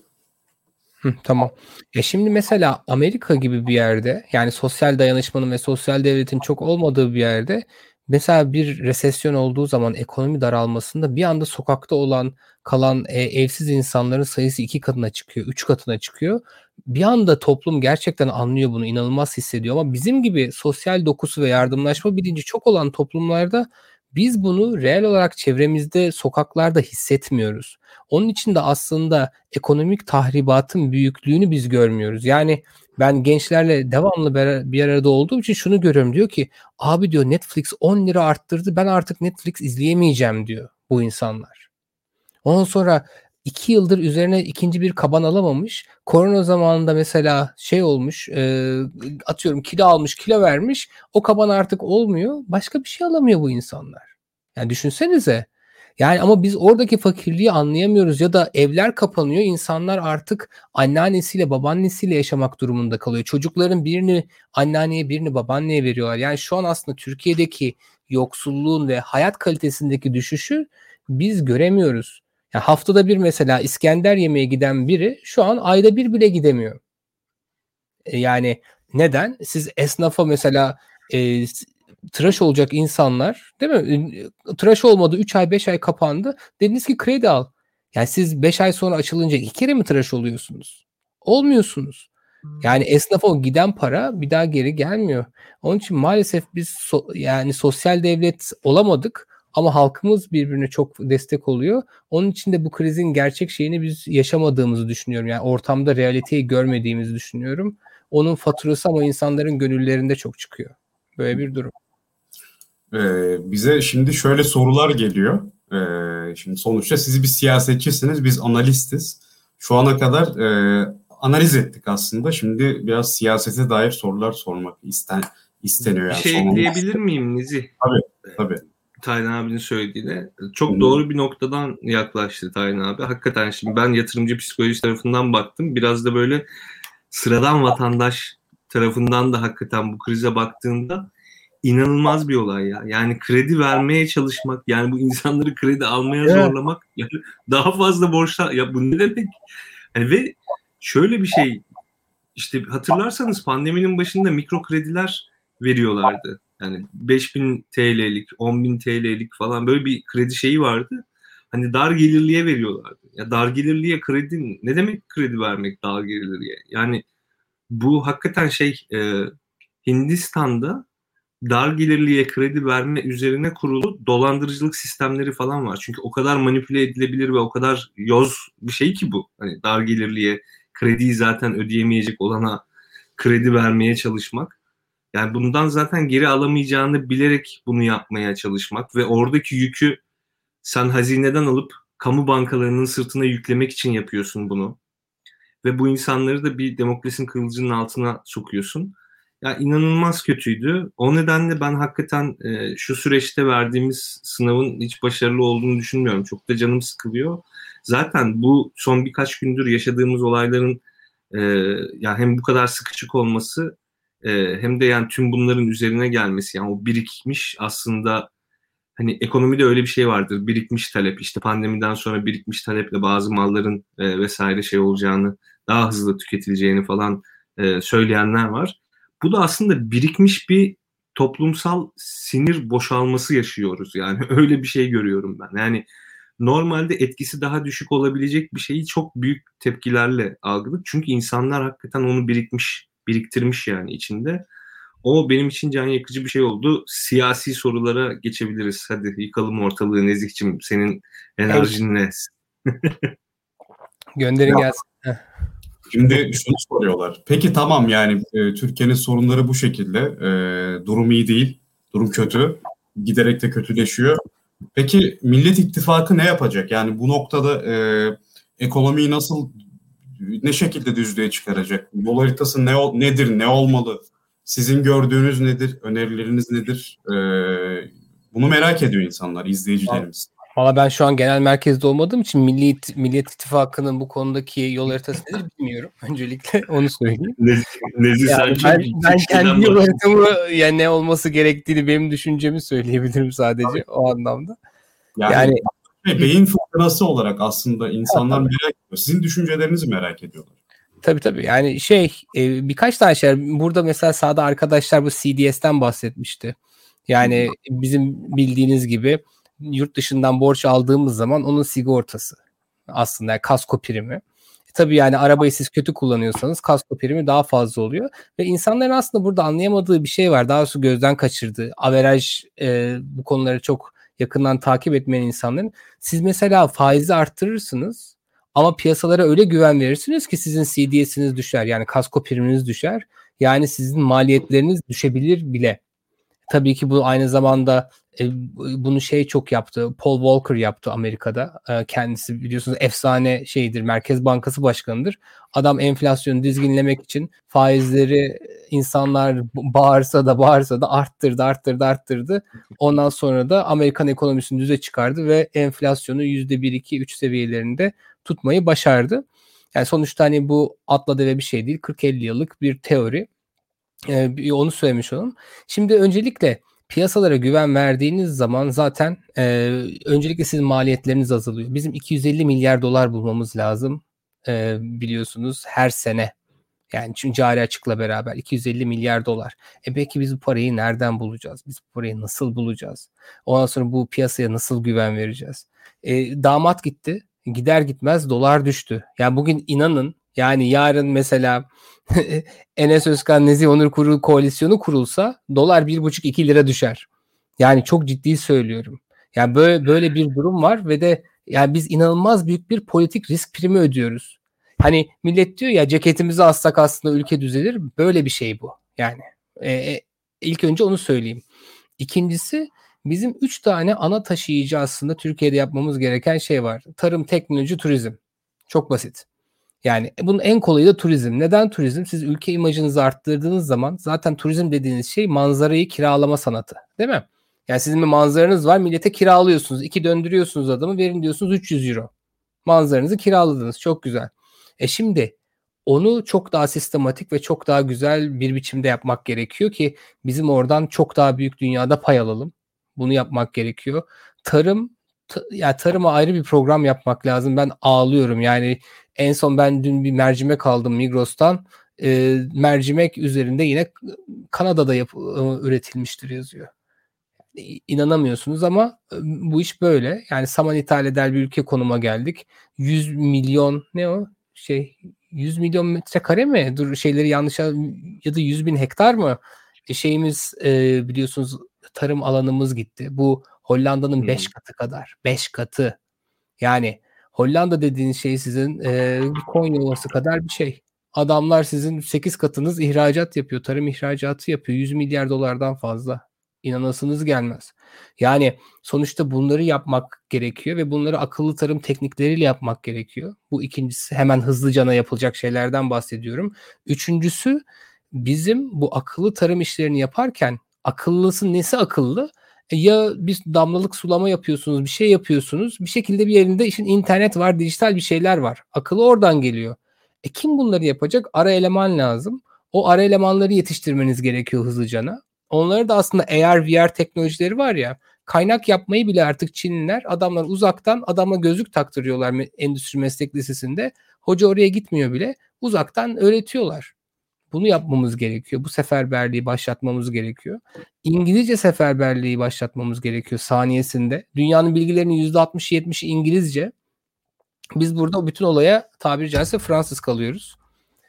Hı, tamam. E şimdi mesela Amerika gibi bir yerde yani sosyal dayanışmanın ve sosyal devletin çok olmadığı bir yerde mesela bir resesyon olduğu zaman ekonomi daralmasında bir anda sokakta olan kalan e, evsiz insanların sayısı iki katına çıkıyor, üç katına çıkıyor. Bir anda toplum gerçekten anlıyor bunu, inanılmaz hissediyor ama bizim gibi sosyal dokusu ve yardımlaşma bilinci çok olan toplumlarda biz bunu reel olarak çevremizde, sokaklarda hissetmiyoruz. Onun için de aslında ekonomik tahribatın büyüklüğünü biz görmüyoruz. Yani ben gençlerle devamlı bir arada olduğum için şunu görüyorum. Diyor ki abi diyor Netflix 10 lira arttırdı ben artık Netflix izleyemeyeceğim diyor bu insanlar. Ondan sonra iki yıldır üzerine ikinci bir kaban alamamış. Korona zamanında mesela şey olmuş e, atıyorum kilo almış kilo vermiş o kaban artık olmuyor. Başka bir şey alamıyor bu insanlar. Yani düşünsenize yani ama biz oradaki fakirliği anlayamıyoruz ya da evler kapanıyor. insanlar artık anneannesiyle babaannesiyle yaşamak durumunda kalıyor. Çocukların birini anneanneye birini babaanneye veriyorlar. Yani şu an aslında Türkiye'deki yoksulluğun ve hayat kalitesindeki düşüşü biz göremiyoruz. Yani haftada bir mesela İskender yemeğe giden biri şu an ayda bir bile gidemiyor. E yani neden? Siz esnafa mesela e, tıraş olacak insanlar değil mi? Tıraş olmadı 3 ay 5 ay kapandı. Dediniz ki kredi al. Yani siz 5 ay sonra açılınca iki kere mi tıraş oluyorsunuz? Olmuyorsunuz. Yani esnafa o giden para bir daha geri gelmiyor. Onun için maalesef biz so- yani sosyal devlet olamadık ama halkımız birbirine çok destek oluyor. Onun için de bu krizin gerçek şeyini biz yaşamadığımızı düşünüyorum. Yani ortamda realiteyi görmediğimizi düşünüyorum. Onun faturası ama insanların gönüllerinde çok çıkıyor. Böyle bir durum. Ee, bize şimdi şöyle sorular geliyor. Ee, şimdi sonuçta siz bir siyasetçisiniz, biz analistiz. Şu ana kadar e, analiz ettik aslında. Şimdi biraz siyasete dair sorular sormak isten isteniyor. Yani. Bir şey ekleyebilir miyim Nizi? Tabii tabii. Taylan abinin söylediğine. Çok doğru bir noktadan yaklaştı Taylan abi. Hakikaten şimdi ben yatırımcı psikolojisi tarafından baktım. Biraz da böyle sıradan vatandaş tarafından da hakikaten bu krize baktığında inanılmaz bir olay ya. Yani kredi vermeye çalışmak, yani bu insanları kredi almaya evet. zorlamak, yani daha fazla borçlar ya bu ne demek? Yani ve şöyle bir şey işte hatırlarsanız pandeminin başında mikro krediler veriyorlardı. Yani 5000 TL'lik, 10.000 TL'lik falan böyle bir kredi şeyi vardı. Hani dar gelirliye veriyorlardı. Ya dar gelirliye kredi ne demek kredi vermek dar gelirliye? Yani bu hakikaten şey e, Hindistan'da dar gelirliye kredi verme üzerine kurulu dolandırıcılık sistemleri falan var. Çünkü o kadar manipüle edilebilir ve o kadar yoz bir şey ki bu. Hani dar gelirliye krediyi zaten ödeyemeyecek olana kredi vermeye çalışmak. Yani bundan zaten geri alamayacağını bilerek bunu yapmaya çalışmak ve oradaki yükü sen hazineden alıp kamu bankalarının sırtına yüklemek için yapıyorsun bunu. Ve bu insanları da bir demokrasinin kılıcının altına sokuyorsun. Ya inanılmaz kötüydü. O nedenle ben hakikaten e, şu süreçte verdiğimiz sınavın hiç başarılı olduğunu düşünmüyorum. Çok da canım sıkılıyor. Zaten bu son birkaç gündür yaşadığımız olayların e, ya hem bu kadar sıkışık olması e, hem de yani tüm bunların üzerine gelmesi yani o birikmiş aslında hani ekonomide öyle bir şey vardır birikmiş talep işte pandemiden sonra birikmiş taleple bazı malların e, vesaire şey olacağını daha hızlı tüketileceğini falan e, söyleyenler var. Bu da aslında birikmiş bir toplumsal sinir boşalması yaşıyoruz yani öyle bir şey görüyorum ben yani normalde etkisi daha düşük olabilecek bir şeyi çok büyük tepkilerle algıladık çünkü insanlar hakikaten onu birikmiş biriktirmiş yani içinde. O benim için can yakıcı bir şey oldu. Siyasi sorulara geçebiliriz. Hadi yıkalım ortalığı Nezih'cim. Senin enerjinle. Gönderin gelsin. Şimdi şunu soruyorlar. Peki tamam yani e, Türkiye'nin sorunları bu şekilde. E, durum iyi değil. Durum kötü. Giderek de kötüleşiyor. Peki Millet İttifakı ne yapacak? Yani bu noktada e, ekonomiyi nasıl ne şekilde düzlüğe çıkaracak? Yol haritası ne nedir, ne olmalı? Sizin gördüğünüz nedir, önerileriniz nedir? Ee, bunu merak ediyor insanlar, izleyicilerimiz. Valla ben şu an genel merkezde olmadığım için Milli Millet İttifakı'nın bu konudaki yol haritası nedir bilmiyorum. Öncelikle onu söyleyeyim. Nezi, Nezi yani ben, ben kendi yol haritamı yani ne olması gerektiğini benim düşüncemi söyleyebilirim sadece o anlamda. Yani, yani beyin fırtınası olarak aslında insanlar merak ediyor. Sizin düşüncelerinizi merak ediyorlar. Tabii tabii. Yani şey e, birkaç tane şey. Burada mesela sağda arkadaşlar bu CDS'ten bahsetmişti. Yani bizim bildiğiniz gibi yurt dışından borç aldığımız zaman onun sigortası aslında yani kasko primi. E, tabii yani arabayı siz kötü kullanıyorsanız kasko primi daha fazla oluyor. Ve insanların aslında burada anlayamadığı bir şey var. Daha doğrusu gözden kaçırdığı. Averaj e, bu konuları çok yakından takip etmeyen insanların siz mesela faizi arttırırsınız ama piyasalara öyle güven verirsiniz ki sizin CDS'iniz düşer. Yani kasko priminiz düşer. Yani sizin maliyetleriniz düşebilir bile. Tabii ki bu aynı zamanda e, bunu şey çok yaptı. Paul Walker yaptı Amerika'da. E, kendisi biliyorsunuz efsane şeydir. Merkez Bankası Başkanı'dır. Adam enflasyonu dizginlemek için faizleri insanlar bağırsa da bağırsa da arttırdı, arttırdı, arttırdı. Ondan sonra da Amerikan ekonomisini düze çıkardı ve enflasyonu %1-2-3 seviyelerinde tutmayı başardı. Yani sonuçta hani bu atla deve bir şey değil. 40-50 yıllık bir teori. Ee, onu söylemiş olalım. Şimdi öncelikle piyasalara güven verdiğiniz zaman zaten e, öncelikle sizin maliyetleriniz azalıyor. Bizim 250 milyar dolar bulmamız lazım e, biliyorsunuz her sene. Yani çünkü cari açıkla beraber 250 milyar dolar. E peki biz bu parayı nereden bulacağız? Biz bu parayı nasıl bulacağız? Ondan sonra bu piyasaya nasıl güven vereceğiz? E, damat gitti. Gider gitmez dolar düştü. Yani bugün inanın yani yarın mesela Enes Özkan Nezih Onur Kurulu koalisyonu kurulsa dolar 1,5-2 lira düşer. Yani çok ciddi söylüyorum. Yani böyle böyle bir durum var ve de yani biz inanılmaz büyük bir politik risk primi ödüyoruz. Hani millet diyor ya ceketimizi assak aslında ülke düzelir. Böyle bir şey bu. Yani e, e, ilk önce onu söyleyeyim. İkincisi bizim üç tane ana taşıyıcı aslında Türkiye'de yapmamız gereken şey var. Tarım, teknoloji, turizm. Çok basit. Yani bunun en kolayı da turizm. Neden turizm? Siz ülke imajınızı arttırdığınız zaman zaten turizm dediğiniz şey manzarayı kiralama sanatı. Değil mi? Yani sizin bir manzaranız var millete kiralıyorsunuz. İki döndürüyorsunuz adamı verin diyorsunuz 300 euro. Manzaranızı kiraladınız. Çok güzel. E şimdi onu çok daha sistematik ve çok daha güzel bir biçimde yapmak gerekiyor ki bizim oradan çok daha büyük dünyada pay alalım. Bunu yapmak gerekiyor. Tarım ta, ya tarıma ayrı bir program yapmak lazım. Ben ağlıyorum. Yani en son ben dün bir mercimek aldım Migros'tan. E, mercimek üzerinde yine Kanada'da yap, üretilmiştir yazıyor. İnanamıyorsunuz ama bu iş böyle. Yani saman ithal eder bir ülke konuma geldik. 100 milyon ne o? Şey 100 milyon metrekare mi? Dur şeyleri yanlış ya da 100 bin hektar mı? E, şeyimiz e, biliyorsunuz tarım alanımız gitti. Bu Hollanda'nın 5 hmm. katı kadar. 5 katı. Yani Hollanda dediğiniz şey sizin e, Konya Ovası kadar bir şey. Adamlar sizin 8 katınız ihracat yapıyor. Tarım ihracatı yapıyor. 100 milyar dolardan fazla. İnanasınız gelmez. Yani sonuçta bunları yapmak gerekiyor ve bunları akıllı tarım teknikleriyle yapmak gerekiyor. Bu ikincisi hemen hızlıcana yapılacak şeylerden bahsediyorum. Üçüncüsü bizim bu akıllı tarım işlerini yaparken akıllısı nesi akıllı? E, ya bir damlalık sulama yapıyorsunuz, bir şey yapıyorsunuz. Bir şekilde bir yerinde işin internet var, dijital bir şeyler var. Akıllı oradan geliyor. E kim bunları yapacak? Ara eleman lazım. O ara elemanları yetiştirmeniz gerekiyor hızlıcana. Onları da aslında AR, VR teknolojileri var ya. Kaynak yapmayı bile artık Çinliler adamlar uzaktan adama gözlük taktırıyorlar endüstri meslek lisesinde. Hoca oraya gitmiyor bile. Uzaktan öğretiyorlar. Bunu yapmamız gerekiyor. Bu seferberliği başlatmamız gerekiyor. İngilizce seferberliği başlatmamız gerekiyor saniyesinde. Dünyanın bilgilerinin %60-70'i İngilizce. Biz burada bütün olaya tabiri caizse Fransız kalıyoruz.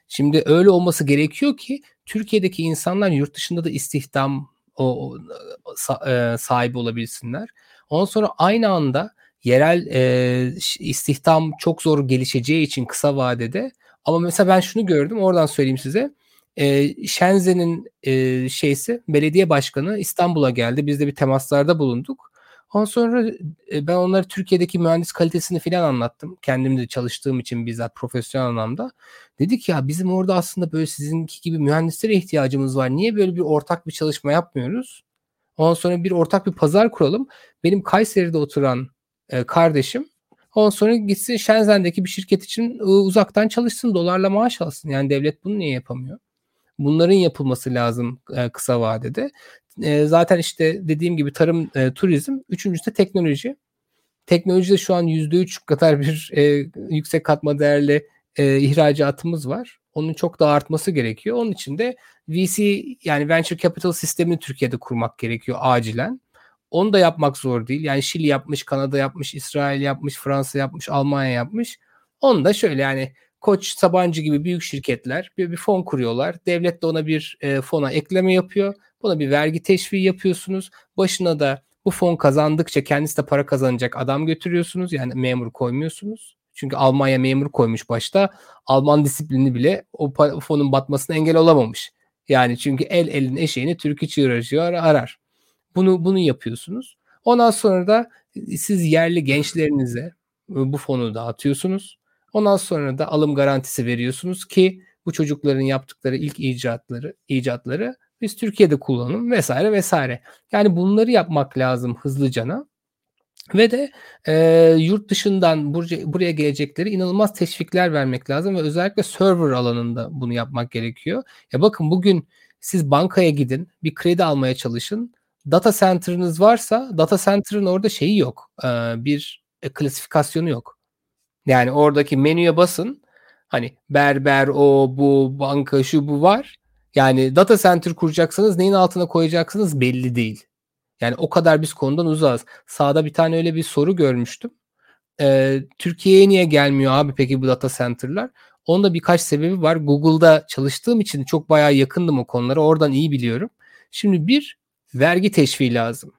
Şimdi öyle olması gerekiyor ki Türkiye'deki insanlar yurt dışında da istihdam o, o e, sahibi olabilsinler. Ondan sonra aynı anda yerel e, istihdam çok zor gelişeceği için kısa vadede ama mesela ben şunu gördüm oradan söyleyeyim size. E, Shenzhen'in e, şeysi belediye başkanı İstanbul'a geldi. Biz de bir temaslarda bulunduk. Ondan sonra e, ben onlara Türkiye'deki mühendis kalitesini filan anlattım. Kendim de çalıştığım için bizzat profesyonel anlamda. Dedik ya bizim orada aslında böyle sizinki gibi mühendislere ihtiyacımız var. Niye böyle bir ortak bir çalışma yapmıyoruz? Ondan sonra bir ortak bir pazar kuralım. Benim Kayseri'de oturan e, kardeşim ondan sonra gitsin Shenzhen'deki bir şirket için e, uzaktan çalışsın, dolarla maaş alsın. Yani devlet bunu niye yapamıyor? Bunların yapılması lazım e, kısa vadede. E, zaten işte dediğim gibi tarım, e, turizm. Üçüncüsü de teknoloji. Teknolojide şu an %3 kadar bir yüksek katma değerli ihracatımız var. Onun çok daha artması gerekiyor. Onun için de VC yani venture capital sistemini Türkiye'de kurmak gerekiyor acilen. Onu da yapmak zor değil. Yani Şili yapmış, Kanada yapmış, İsrail yapmış, Fransa yapmış, Almanya yapmış. Onu da şöyle yani Koç, Sabancı gibi büyük şirketler bir, bir fon kuruyorlar. Devlet de ona bir e, fona ekleme yapıyor. Buna bir vergi teşviği yapıyorsunuz. Başına da bu fon kazandıkça kendisi de para kazanacak adam götürüyorsunuz. Yani memur koymuyorsunuz. Çünkü Almanya memur koymuş başta. Alman disiplini bile o fonun batmasına engel olamamış. Yani çünkü el elin eşeğini Türk içi uğraşıyor arar. Bunu bunu yapıyorsunuz. Ondan sonra da siz yerli gençlerinize bu fonu dağıtıyorsunuz. Ondan sonra da alım garantisi veriyorsunuz ki bu çocukların yaptıkları ilk icatları icatları biz Türkiye'de kullanalım vesaire vesaire. Yani bunları yapmak lazım hızlıcana. Ve de e, yurt dışından buraya, buraya gelecekleri inanılmaz teşvikler vermek lazım ve özellikle server alanında bunu yapmak gerekiyor. Ya bakın bugün siz bankaya gidin, bir kredi almaya çalışın. Data center'ınız varsa data center'ın orada şeyi yok. E, bir e, klasifikasyonu yok. Yani oradaki menüye basın. Hani berber o bu banka şu bu var. Yani data center kuracaksanız neyin altına koyacaksınız belli değil. Yani o kadar biz konudan uzağız. Sağda bir tane öyle bir soru görmüştüm. Ee, Türkiye'ye niye gelmiyor abi peki bu data center'lar? Onun da birkaç sebebi var. Google'da çalıştığım için çok bayağı yakındım o konulara. Oradan iyi biliyorum. Şimdi bir vergi teşviği lazım.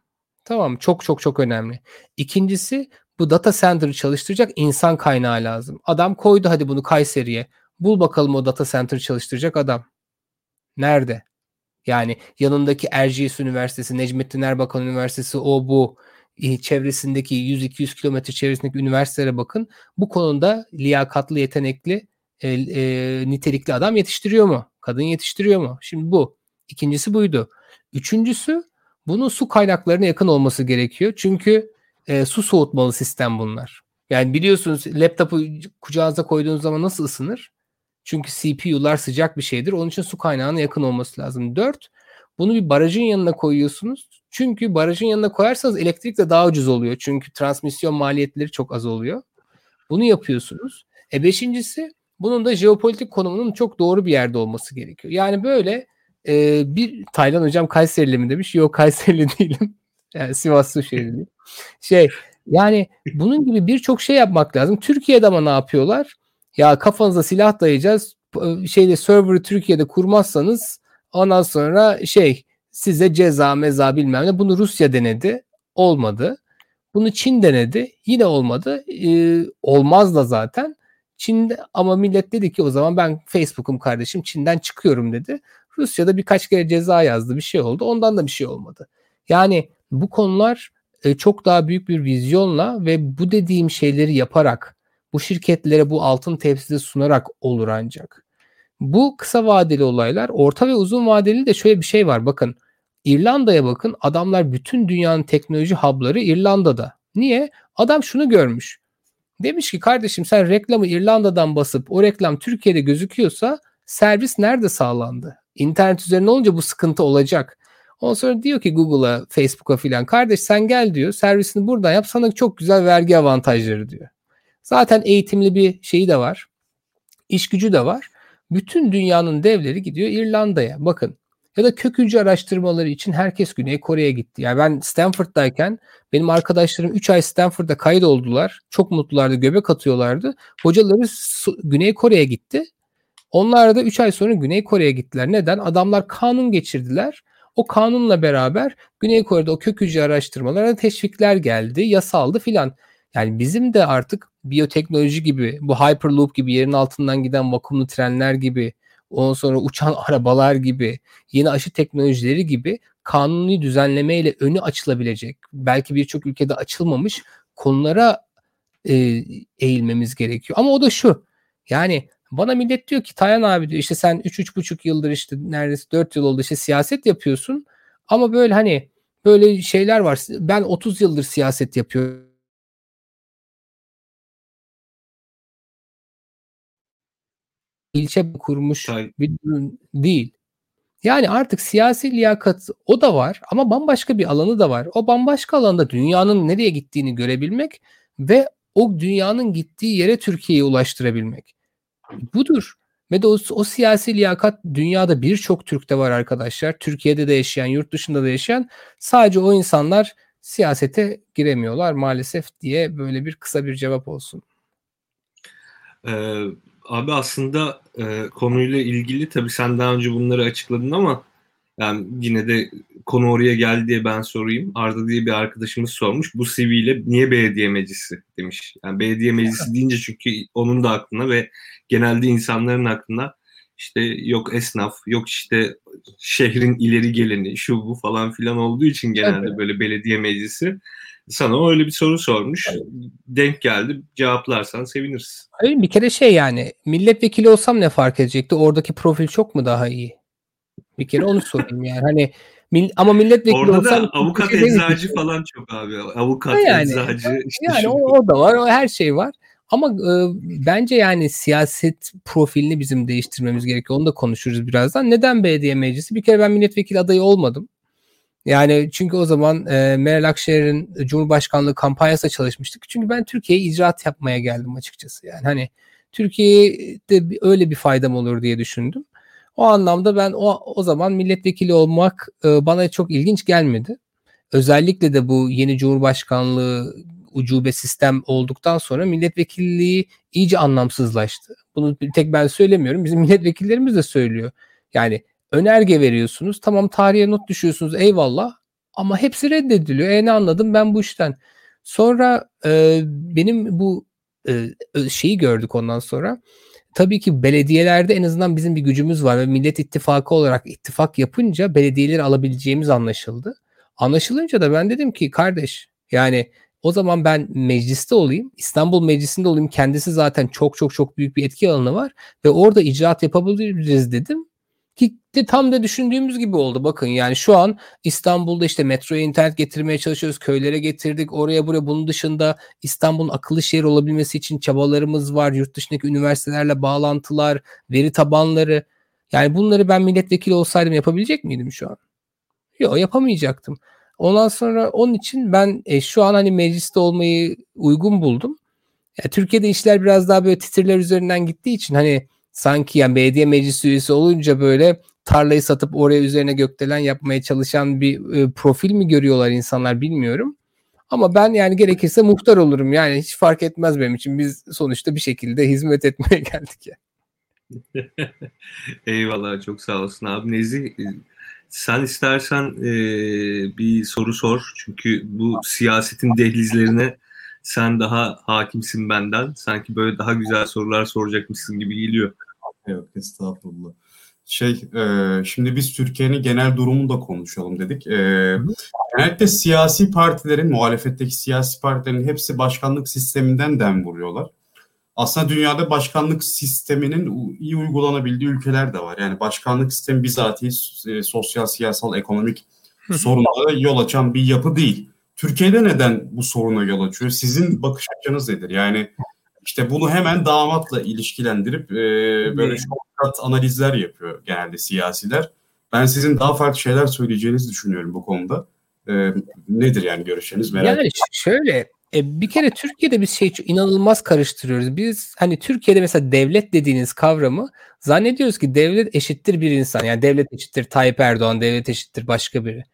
Tamam çok çok çok önemli. İkincisi bu data center'ı çalıştıracak insan kaynağı lazım. Adam koydu hadi bunu Kayseri'ye. Bul bakalım o data center çalıştıracak adam. Nerede? Yani yanındaki Erciyes Üniversitesi, Necmettin Erbakan Üniversitesi, o bu çevresindeki 100-200 kilometre çevresindeki üniversitelere bakın. Bu konuda liyakatlı, yetenekli e, e, nitelikli adam yetiştiriyor mu? Kadın yetiştiriyor mu? Şimdi bu. İkincisi buydu. Üçüncüsü bunun su kaynaklarına yakın olması gerekiyor. Çünkü e, su soğutmalı sistem bunlar. Yani biliyorsunuz laptopu kucağınıza koyduğunuz zaman nasıl ısınır? Çünkü CPU'lar sıcak bir şeydir. Onun için su kaynağına yakın olması lazım. Dört, bunu bir barajın yanına koyuyorsunuz. Çünkü barajın yanına koyarsanız elektrik de daha ucuz oluyor. Çünkü transmisyon maliyetleri çok az oluyor. Bunu yapıyorsunuz. E beşincisi bunun da jeopolitik konumunun çok doğru bir yerde olması gerekiyor. Yani böyle e, bir Taylan hocam Kayserili mi demiş? Yok Kayserili değilim. Yani Sivas Suşehirli. Şey yani bunun gibi birçok şey yapmak lazım. Türkiye'de ama ne yapıyorlar? Ya kafanıza silah dayayacağız. Şeyde server'ı Türkiye'de kurmazsanız ondan sonra şey size ceza meza bilmem ne. Bunu Rusya denedi. Olmadı. Bunu Çin denedi. Yine olmadı. Ee, olmaz da zaten. Çin'de ama millet dedi ki o zaman ben Facebook'um kardeşim Çin'den çıkıyorum dedi. Rusya'da birkaç kere ceza yazdı bir şey oldu. Ondan da bir şey olmadı. Yani bu konular e, çok daha büyük bir vizyonla ve bu dediğim şeyleri yaparak bu şirketlere bu altın tepside sunarak olur ancak. Bu kısa vadeli olaylar, orta ve uzun vadeli de şöyle bir şey var. Bakın İrlanda'ya bakın. Adamlar bütün dünyanın teknoloji hub'ları İrlanda'da. Niye? Adam şunu görmüş. Demiş ki kardeşim sen reklamı İrlanda'dan basıp o reklam Türkiye'de gözüküyorsa servis nerede sağlandı? İnternet üzerine olunca bu sıkıntı olacak. Ondan sonra diyor ki Google'a, Facebook'a filan kardeş sen gel diyor servisini buradan yap sana çok güzel vergi avantajları diyor. Zaten eğitimli bir şeyi de var. İş gücü de var. Bütün dünyanın devleri gidiyor İrlanda'ya. Bakın ya da kök araştırmaları için herkes Güney Kore'ye gitti. Yani ben Stanford'dayken benim arkadaşlarım 3 ay Stanford'da kayıt oldular. Çok mutlulardı, göbek atıyorlardı. Hocaları Güney Kore'ye gitti. Onlar da 3 ay sonra Güney Kore'ye gittiler. Neden? Adamlar kanun geçirdiler. O kanunla beraber Güney Kore'de o kök hücre araştırmalarına teşvikler geldi, yasaldı filan. Yani bizim de artık biyoteknoloji gibi, bu Hyperloop gibi yerin altından giden vakumlu trenler gibi, ondan sonra uçan arabalar gibi, yeni aşı teknolojileri gibi kanuni düzenlemeyle önü açılabilecek, belki birçok ülkede açılmamış konulara e, eğilmemiz gerekiyor. Ama o da şu, yani bana millet diyor ki Tayan abi diyor işte sen 3-3,5 yıldır işte neredeyse 4 yıl oldu işte siyaset yapıyorsun ama böyle hani böyle şeyler var. Ben 30 yıldır siyaset yapıyorum. ilçe kurmuş bir durum değil. Yani artık siyasi liyakat o da var ama bambaşka bir alanı da var. O bambaşka alanda dünyanın nereye gittiğini görebilmek ve o dünyanın gittiği yere Türkiye'yi ulaştırabilmek. Budur. Ve de o, o siyasi liyakat dünyada birçok Türk'te var arkadaşlar. Türkiye'de de yaşayan, yurt dışında da yaşayan. Sadece o insanlar siyasete giremiyorlar maalesef diye böyle bir kısa bir cevap olsun. Ee, abi aslında e, konuyla ilgili tabii sen daha önce bunları açıkladın ama yani yine de konu oraya geldi diye ben sorayım. Arda diye bir arkadaşımız sormuş. Bu CV ile niye belediye meclisi demiş. Yani belediye meclisi deyince çünkü onun da aklına ve genelde insanların aklına işte yok esnaf, yok işte şehrin ileri geleni, şu bu falan filan olduğu için genelde evet. böyle belediye meclisi. Sana öyle bir soru sormuş. Evet. Denk geldi. Cevaplarsan seviniriz. Hayır bir kere şey yani milletvekili olsam ne fark edecekti? Oradaki profil çok mu daha iyi? Bir kere onu sorayım yani. Hani mil, ama milletvekili Orada da avukat şey eczacı falan çok abi. Avukat yani, eczacı işte yani o, o da var. O her şey var. Ama e, bence yani siyaset profilini bizim değiştirmemiz gerekiyor. Onu da konuşuruz birazdan. Neden belediye meclisi? Bir kere ben milletvekili adayı olmadım. Yani çünkü o zaman e, Meral Akşener'in Cumhurbaşkanlığı kampanyasında çalışmıştık. Çünkü ben Türkiye'ye icraat yapmaya geldim açıkçası. Yani hani Türkiye'de öyle bir faydam olur diye düşündüm. O anlamda ben o, o zaman milletvekili olmak e, bana çok ilginç gelmedi. Özellikle de bu yeni Cumhurbaşkanlığı ucube sistem olduktan sonra milletvekilliği iyice anlamsızlaştı. Bunu tek ben söylemiyorum. Bizim milletvekillerimiz de söylüyor. Yani önerge veriyorsunuz. Tamam tarihe not düşüyorsunuz. Eyvallah. Ama hepsi reddediliyor. E ne anladım ben bu işten. Sonra e, benim bu e, şeyi gördük ondan sonra tabii ki belediyelerde en azından bizim bir gücümüz var ve Millet İttifakı olarak ittifak yapınca belediyeleri alabileceğimiz anlaşıldı. Anlaşılınca da ben dedim ki kardeş yani O zaman ben mecliste olayım. İstanbul Meclisi'nde olayım. Kendisi zaten çok çok çok büyük bir etki alanı var. Ve orada icraat yapabiliriz dedim. Ki tam da düşündüğümüz gibi oldu. Bakın yani şu an İstanbul'da işte metroya internet getirmeye çalışıyoruz. Köylere getirdik. Oraya buraya bunun dışında İstanbul'un akıllı şehir olabilmesi için çabalarımız var. Yurt dışındaki üniversitelerle bağlantılar, veri tabanları. Yani bunları ben milletvekili olsaydım yapabilecek miydim şu an? Yok yapamayacaktım. Ondan sonra onun için ben e, şu an hani mecliste olmayı uygun buldum. Ya, Türkiye'de işler biraz daha böyle titirler üzerinden gittiği için hani sanki yani belediye meclis üyesi olunca böyle tarlayı satıp oraya üzerine gökdelen yapmaya çalışan bir e, profil mi görüyorlar insanlar bilmiyorum. Ama ben yani gerekirse muhtar olurum. Yani hiç fark etmez benim için. Biz sonuçta bir şekilde hizmet etmeye geldik ya. Eyvallah çok sağ olasın abi. Nezih sen istersen e, bir soru sor. Çünkü bu siyasetin dehlizlerine sen daha hakimsin benden. Sanki böyle daha güzel sorular soracakmışsın gibi geliyor. Yok estağfurullah. Şey, e, şimdi biz Türkiye'nin genel durumunu da konuşalım dedik. E, genellikle siyasi partilerin, muhalefetteki siyasi partilerin hepsi başkanlık sisteminden dem vuruyorlar. Aslında dünyada başkanlık sisteminin iyi uygulanabildiği ülkeler de var. Yani başkanlık sistemi bizatihi e, sosyal, siyasal, ekonomik sorunlara yol açan bir yapı değil. Türkiye'de neden bu soruna yol açıyor? Sizin bakış açınız nedir? Yani işte bunu hemen damatla ilişkilendirip e, böyle shortcut analizler yapıyor genelde siyasiler. Ben sizin daha farklı şeyler söyleyeceğinizi düşünüyorum bu konuda. E, nedir yani görüşleriniz merak Yani şöyle e, bir kere Türkiye'de bir şey inanılmaz karıştırıyoruz. Biz hani Türkiye'de mesela devlet dediğiniz kavramı zannediyoruz ki devlet eşittir bir insan. Yani devlet eşittir Tayyip Erdoğan, devlet eşittir başka biri.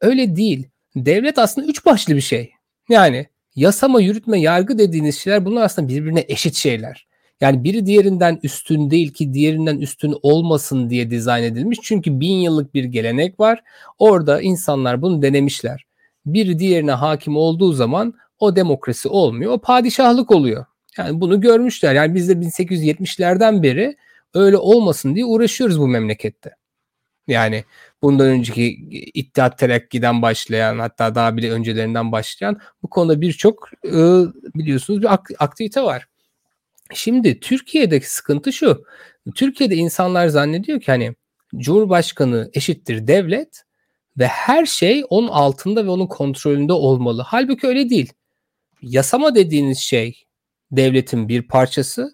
Öyle değil. Devlet aslında üç başlı bir şey. Yani yasama, yürütme, yargı dediğiniz şeyler bunlar aslında birbirine eşit şeyler. Yani biri diğerinden üstün değil ki diğerinden üstün olmasın diye dizayn edilmiş. Çünkü bin yıllık bir gelenek var. Orada insanlar bunu denemişler. Biri diğerine hakim olduğu zaman o demokrasi olmuyor. O padişahlık oluyor. Yani bunu görmüşler. Yani biz de 1870'lerden beri öyle olmasın diye uğraşıyoruz bu memlekette. Yani bundan önceki İttihat Terakki'den başlayan hatta daha bile öncelerinden başlayan bu konuda birçok e, biliyorsunuz bir aktivite var. Şimdi Türkiye'deki sıkıntı şu. Türkiye'de insanlar zannediyor ki hani Cumhurbaşkanı eşittir devlet ve her şey onun altında ve onun kontrolünde olmalı. Halbuki öyle değil. Yasama dediğiniz şey devletin bir parçası.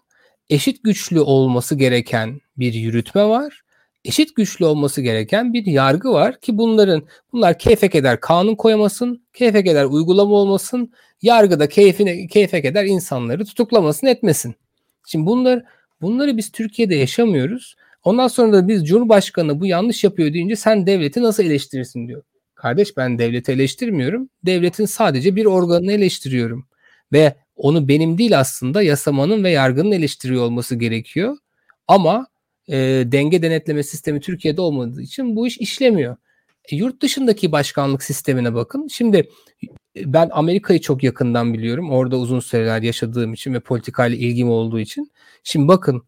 Eşit güçlü olması gereken bir yürütme var eşit güçlü olması gereken bir yargı var ki bunların bunlar keyfek eder kanun koyamasın, keyfek eder uygulama olmasın, yargıda keyfine keyfek eder insanları tutuklamasın etmesin. Şimdi bunlar bunları biz Türkiye'de yaşamıyoruz. Ondan sonra da biz Cumhurbaşkanı bu yanlış yapıyor deyince sen devleti nasıl eleştirirsin diyor. Kardeş ben devleti eleştirmiyorum. Devletin sadece bir organını eleştiriyorum. Ve onu benim değil aslında yasamanın ve yargının eleştiriyor olması gerekiyor. Ama e, denge denetleme sistemi Türkiye'de olmadığı için bu iş işlemiyor. E, yurt dışındaki başkanlık sistemine bakın. Şimdi e, ben Amerika'yı çok yakından biliyorum. Orada uzun süreler yaşadığım için ve politikayla ilgim olduğu için. Şimdi bakın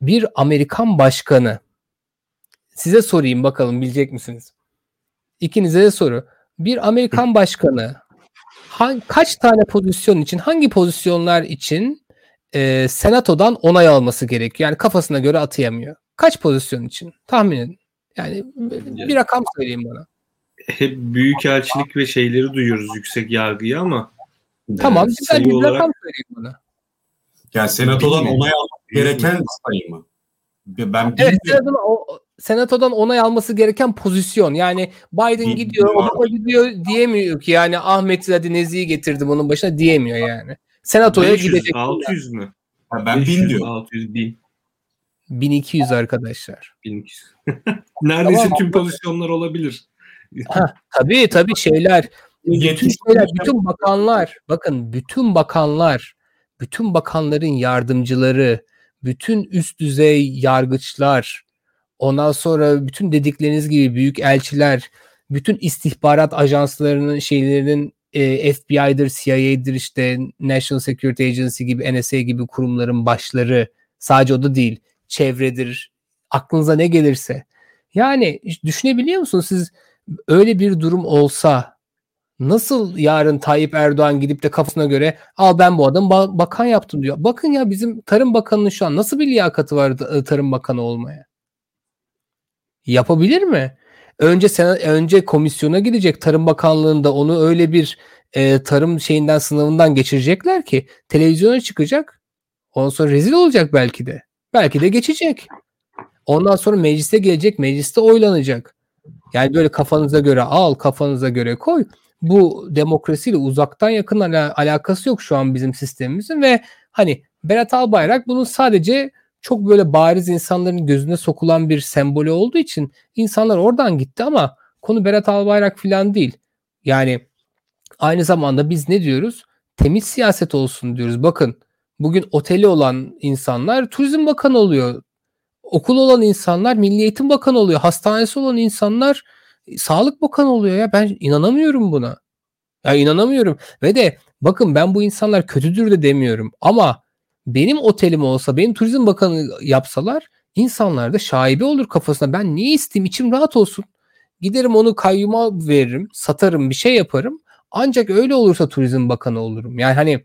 bir Amerikan başkanı size sorayım bakalım bilecek misiniz? İkinize de soru. Bir Amerikan başkanı hangi, kaç tane pozisyon için hangi pozisyonlar için e, senatodan onay alması gerekiyor. Yani kafasına göre atayamıyor. Kaç pozisyon için? Tahmin edin. Yani bir rakam söyleyeyim bana. Hep büyük elçilik ve şeyleri duyuyoruz yüksek yargıya ama Tamam e, güzel bir olarak... rakam söyleyeyim bana. Yani senatodan onay almak gereken sayı mı? Ben evet, senatodan, o, senatodan onay alması gereken pozisyon. Yani Biden gidiyor, Obama gidiyor diyemiyor ki yani Ahmet Zadi Nezi'yi getirdim onun başına diyemiyor yani. Senatoya 500, gidecek. 600 mü? Ha, ben 500, 1000 diyorum. 600 bin. 1200 arkadaşlar. 1200. Neredeyse tamam. tüm pozisyonlar olabilir. ha, tabii tabii şeyler. Bütün şeyler, bütün bakanlar, bakın bütün bakanlar, bütün bakanların yardımcıları, bütün üst düzey yargıçlar, ondan sonra bütün dedikleriniz gibi büyük elçiler, bütün istihbarat ajanslarının şeylerinin e, FBI'dir, CIA'dir işte National Security Agency gibi NSA gibi kurumların başları sadece o da değil çevredir aklınıza ne gelirse yani düşünebiliyor musunuz siz öyle bir durum olsa Nasıl yarın Tayyip Erdoğan gidip de kafasına göre al ben bu adamı ba- bakan yaptım diyor. Bakın ya bizim Tarım Bakanı'nın şu an nasıl bir liyakati var e, Tarım Bakanı olmaya? Yapabilir mi? Önce sen önce komisyona gidecek Tarım Bakanlığı'nda onu öyle bir e, tarım şeyinden sınavından geçirecekler ki televizyona çıkacak. Ondan sonra rezil olacak belki de. Belki de geçecek. Ondan sonra mecliste gelecek, mecliste oylanacak. Yani böyle kafanıza göre al, kafanıza göre koy. Bu demokrasiyle uzaktan yakın ala- alakası yok şu an bizim sistemimizin ve hani Berat Albayrak bunun sadece çok böyle bariz insanların gözüne sokulan bir sembolü olduğu için insanlar oradan gitti ama konu Berat Albayrak falan değil. Yani aynı zamanda biz ne diyoruz? Temiz siyaset olsun diyoruz. Bakın bugün oteli olan insanlar turizm bakanı oluyor. Okul olan insanlar milli eğitim bakanı oluyor. Hastanesi olan insanlar sağlık bakanı oluyor ya. Ben inanamıyorum buna. Ya inanamıyorum. Ve de bakın ben bu insanlar kötüdür de demiyorum. Ama benim otelim olsa, benim turizm bakanı yapsalar insanlar da şaibe olur kafasına. Ben niye isteyeyim? İçim rahat olsun. Giderim onu kayyuma veririm, satarım, bir şey yaparım. Ancak öyle olursa turizm bakanı olurum. Yani hani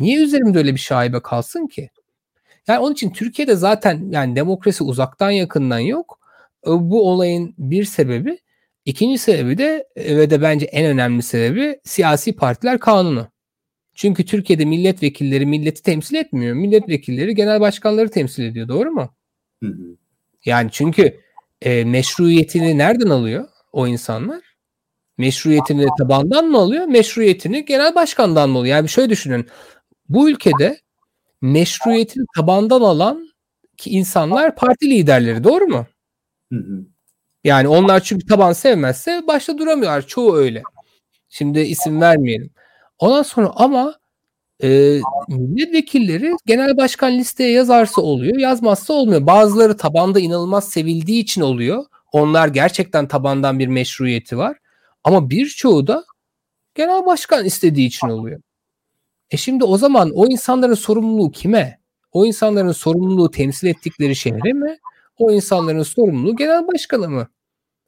niye üzerimde öyle bir şaibe kalsın ki? Yani onun için Türkiye'de zaten yani demokrasi uzaktan yakından yok. E, Bu olayın bir sebebi, ikinci sebebi de e, ve de bence en önemli sebebi siyasi partiler kanunu. Çünkü Türkiye'de milletvekilleri milleti temsil etmiyor. Milletvekilleri genel başkanları temsil ediyor. Doğru mu? Hı hı. Yani çünkü e, meşruiyetini nereden alıyor o insanlar? Meşruiyetini tabandan mı alıyor? Meşruiyetini genel başkandan mı alıyor? Yani şöyle düşünün. Bu ülkede meşruiyetini tabandan alan ki insanlar parti liderleri. Doğru mu? Hı hı. Yani onlar çünkü taban sevmezse başta duramıyorlar. Çoğu öyle. Şimdi isim vermeyelim. Ondan sonra ama e, milletvekilleri genel başkan listeye yazarsa oluyor, yazmazsa olmuyor. Bazıları tabanda inanılmaz sevildiği için oluyor. Onlar gerçekten tabandan bir meşruiyeti var. Ama birçoğu da genel başkan istediği için oluyor. E şimdi o zaman o insanların sorumluluğu kime? O insanların sorumluluğu temsil ettikleri şehre mi? O insanların sorumluluğu genel başkanı mı?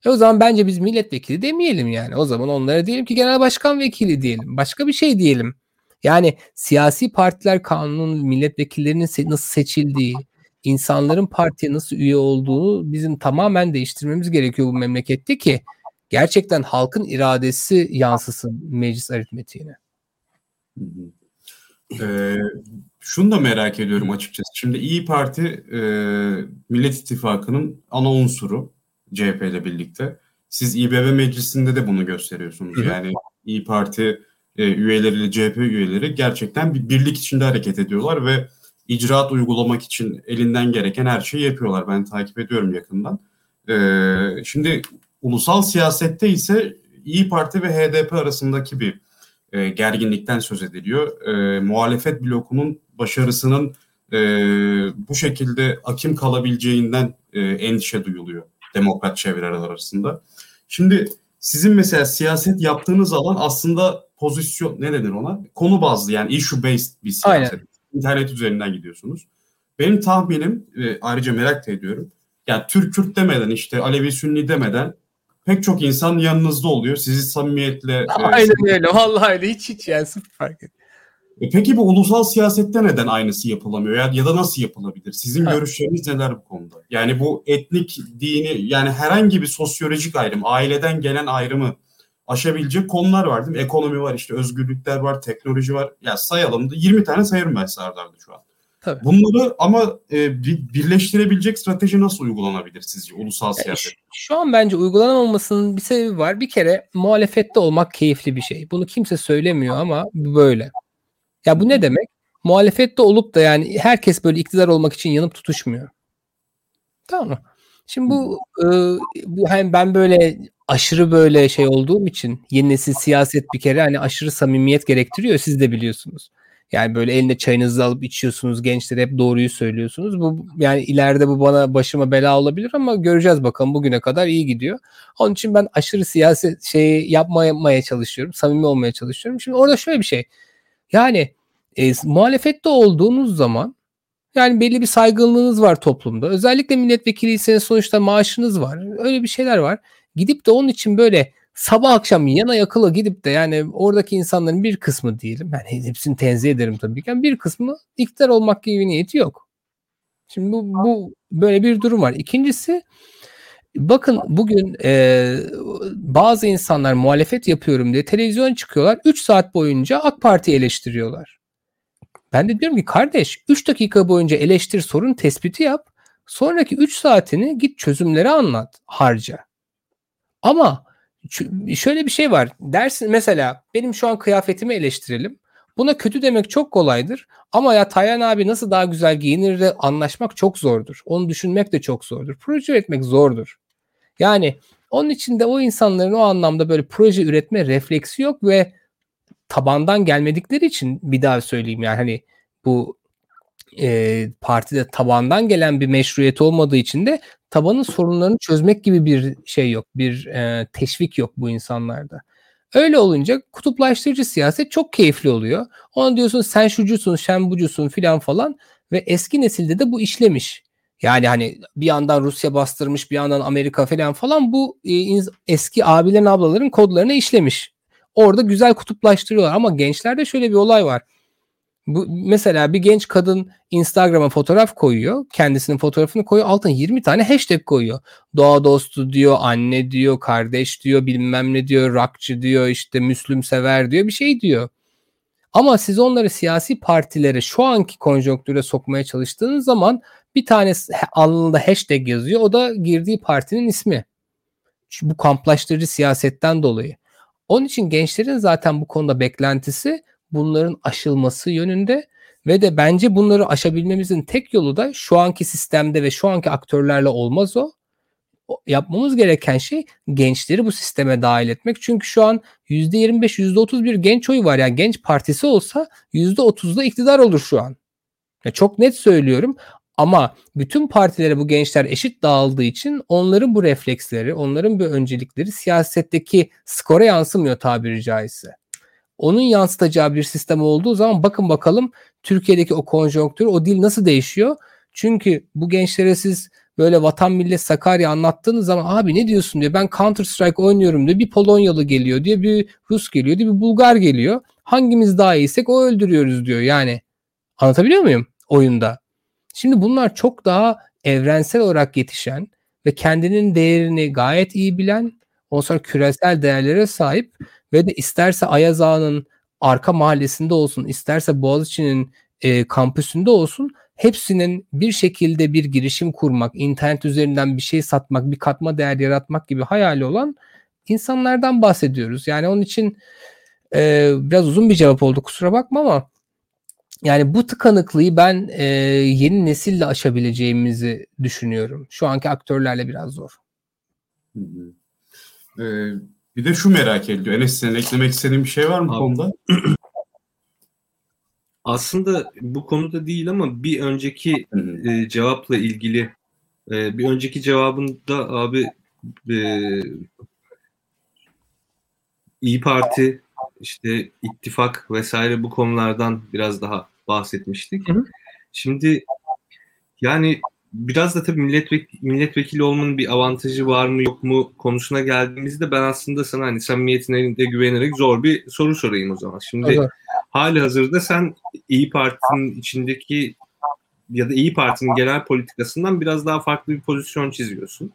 E o zaman bence biz milletvekili demeyelim yani. O zaman onlara diyelim ki genel başkan vekili diyelim. Başka bir şey diyelim. Yani siyasi partiler kanunun milletvekillerinin nasıl seçildiği, insanların partiye nasıl üye olduğunu bizim tamamen değiştirmemiz gerekiyor bu memlekette ki gerçekten halkın iradesi yansısın meclis aritmetiğine. Ee, şunu da merak ediyorum açıkçası. Şimdi İyi Parti e, Millet İttifakı'nın ana unsuru CHP ile birlikte. Siz İBB meclisinde de bunu gösteriyorsunuz. Yani İyi Parti e, üyeleriyle CHP üyeleri gerçekten bir birlik içinde hareket ediyorlar ve icraat uygulamak için elinden gereken her şeyi yapıyorlar. Ben takip ediyorum yakından. Ee, şimdi ulusal siyasette ise İyi Parti ve HDP arasındaki bir e, gerginlikten söz ediliyor. E, muhalefet blokunun başarısının e, bu şekilde akim kalabileceğinden e, endişe duyuluyor demokrat çevreler arasında. Şimdi sizin mesela siyaset yaptığınız alan aslında pozisyon ne denir ona? Konu bazlı yani issue based bir siyaset. Aynen. İnternet üzerinden gidiyorsunuz. Benim tahminim e, ayrıca merak da ediyorum. Yani Türk Kürt demeden işte Alevi Sünni demeden pek çok insan yanınızda oluyor. Sizi samimiyetle e, Aynen öyle. Vallahi öyle. Hiç hiç yani sıfır fark et. E peki bu ulusal siyasette neden aynısı yapılamıyor ya, ya da nasıl yapılabilir? Sizin Ha. görüşleriniz neler bu konuda? Yani bu etnik, dini yani herhangi bir sosyolojik ayrım, aileden gelen ayrımı aşabilecek konular var değil mi? Ekonomi var, işte özgürlükler var, teknoloji var. Ya sayalım da 20 tane sayarım ben size arda arda şu an. Tabii. Bunları ama e, bir- birleştirebilecek strateji nasıl uygulanabilir sizce ulusal Yani siyaset? şu- şu an bence uygulanamamasının bir sebebi var. Bir kere muhalefette olmak keyifli bir şey. Bunu kimse söylemiyor ama böyle. Ya bu ne demek? Muhalefette olup da yani herkes böyle iktidar olmak için yanıp tutuşmuyor. Tamam mı? Şimdi bu, e, bu hem ben böyle aşırı böyle şey olduğum için yeni nesil siyaset bir kere hani aşırı samimiyet gerektiriyor siz de biliyorsunuz. Yani böyle eline çayınızı alıp içiyorsunuz gençlere hep doğruyu söylüyorsunuz. Bu yani ileride bu bana başıma bela olabilir ama göreceğiz bakalım bugüne kadar iyi gidiyor. Onun için ben aşırı siyaset şeyi yapmaya çalışıyorum. Samimi olmaya çalışıyorum. Şimdi orada şöyle bir şey. Yani e, muhalefette olduğunuz zaman yani belli bir saygınlığınız var toplumda. Özellikle milletvekiliyseniz sonuçta maaşınız var. Öyle bir şeyler var. Gidip de onun için böyle sabah akşam yana yakıla gidip de yani oradaki insanların bir kısmı diyelim. Yani hepsini tenzih ederim tabii ki. Yani bir kısmı iktidar olmak gibi niyeti yok. Şimdi bu, bu böyle bir durum var. İkincisi bakın bugün e, bazı insanlar muhalefet yapıyorum diye televizyon çıkıyorlar. 3 saat boyunca AK Parti eleştiriyorlar. Ben de diyorum ki kardeş 3 dakika boyunca eleştir sorun tespiti yap. Sonraki 3 saatini git çözümleri anlat harca. Ama şöyle bir şey var. Dersin mesela benim şu an kıyafetimi eleştirelim. Buna kötü demek çok kolaydır. Ama ya Tayan abi nasıl daha güzel giyinir de anlaşmak çok zordur. Onu düşünmek de çok zordur. Proje üretmek zordur. Yani onun için de o insanların o anlamda böyle proje üretme refleksi yok ve tabandan gelmedikleri için bir daha söyleyeyim yani hani bu e, partide tabandan gelen bir meşruiyet olmadığı için de tabanın sorunlarını çözmek gibi bir şey yok. Bir e, teşvik yok bu insanlarda. Öyle olunca kutuplaştırıcı siyaset çok keyifli oluyor. Ona diyorsun sen şucusun, sen bucusun filan falan ve eski nesilde de bu işlemiş. Yani hani bir yandan Rusya bastırmış, bir yandan Amerika falan falan bu e, eski abilerin ablaların kodlarına işlemiş. Orada güzel kutuplaştırıyorlar ama gençlerde şöyle bir olay var. Bu, mesela bir genç kadın Instagram'a fotoğraf koyuyor. Kendisinin fotoğrafını koyuyor. Altına 20 tane hashtag koyuyor. Doğa dostu diyor, anne diyor, kardeş diyor, bilmem ne diyor, rakçı diyor, işte Müslüm sever diyor, bir şey diyor. Ama siz onları siyasi partilere şu anki konjonktüre sokmaya çalıştığınız zaman bir tane alnında hashtag yazıyor. O da girdiği partinin ismi. Bu kamplaştırıcı siyasetten dolayı. Onun için gençlerin zaten bu konuda beklentisi bunların aşılması yönünde ve de bence bunları aşabilmemizin tek yolu da şu anki sistemde ve şu anki aktörlerle olmaz o. Yapmamız gereken şey gençleri bu sisteme dahil etmek. Çünkü şu an %25, %30 bir genç oyu var. Yani genç partisi olsa %30'da iktidar olur şu an. Ya çok net söylüyorum. Ama bütün partilere bu gençler eşit dağıldığı için onların bu refleksleri, onların bu öncelikleri siyasetteki skora yansımıyor tabiri caizse onun yansıtacağı bir sistem olduğu zaman bakın bakalım Türkiye'deki o konjonktür, o dil nasıl değişiyor? Çünkü bu gençlere siz böyle vatan millet Sakarya anlattığınız zaman abi ne diyorsun diyor. Ben Counter Strike oynuyorum diyor. Bir Polonyalı geliyor diyor. Bir Rus geliyor diyor. Bir Bulgar geliyor. Hangimiz daha iyiysek o öldürüyoruz diyor. Yani anlatabiliyor muyum oyunda? Şimdi bunlar çok daha evrensel olarak yetişen ve kendinin değerini gayet iyi bilen, ondan sonra küresel değerlere sahip ve de isterse Ayaz Ağa'nın arka mahallesinde olsun, isterse Boğaziçi'nin e, kampüsünde olsun hepsinin bir şekilde bir girişim kurmak, internet üzerinden bir şey satmak, bir katma değer yaratmak gibi hayali olan insanlardan bahsediyoruz. Yani onun için e, biraz uzun bir cevap oldu kusura bakma ama yani bu tıkanıklığı ben e, yeni nesille aşabileceğimizi düşünüyorum. Şu anki aktörlerle biraz zor. Hı hı. Ee, bir de şu merak ediyor. Enes senin eklemek istediğin bir şey var mı Abi, konuda? Aslında bu konuda değil ama bir önceki e, cevapla ilgili e, bir önceki cevabında abi e, İyi Parti işte ittifak vesaire bu konulardan biraz daha bahsetmiştik. Hı hı. Şimdi yani biraz da tabii milletvek milletvekili olmanın bir avantajı var mı yok mu konusuna geldiğimizde ben aslında sana hani samimiyetine de güvenerek zor bir soru sorayım o zaman. Şimdi evet. hali hazırda sen İyi Parti'nin içindeki ya da İyi Parti'nin genel politikasından biraz daha farklı bir pozisyon çiziyorsun.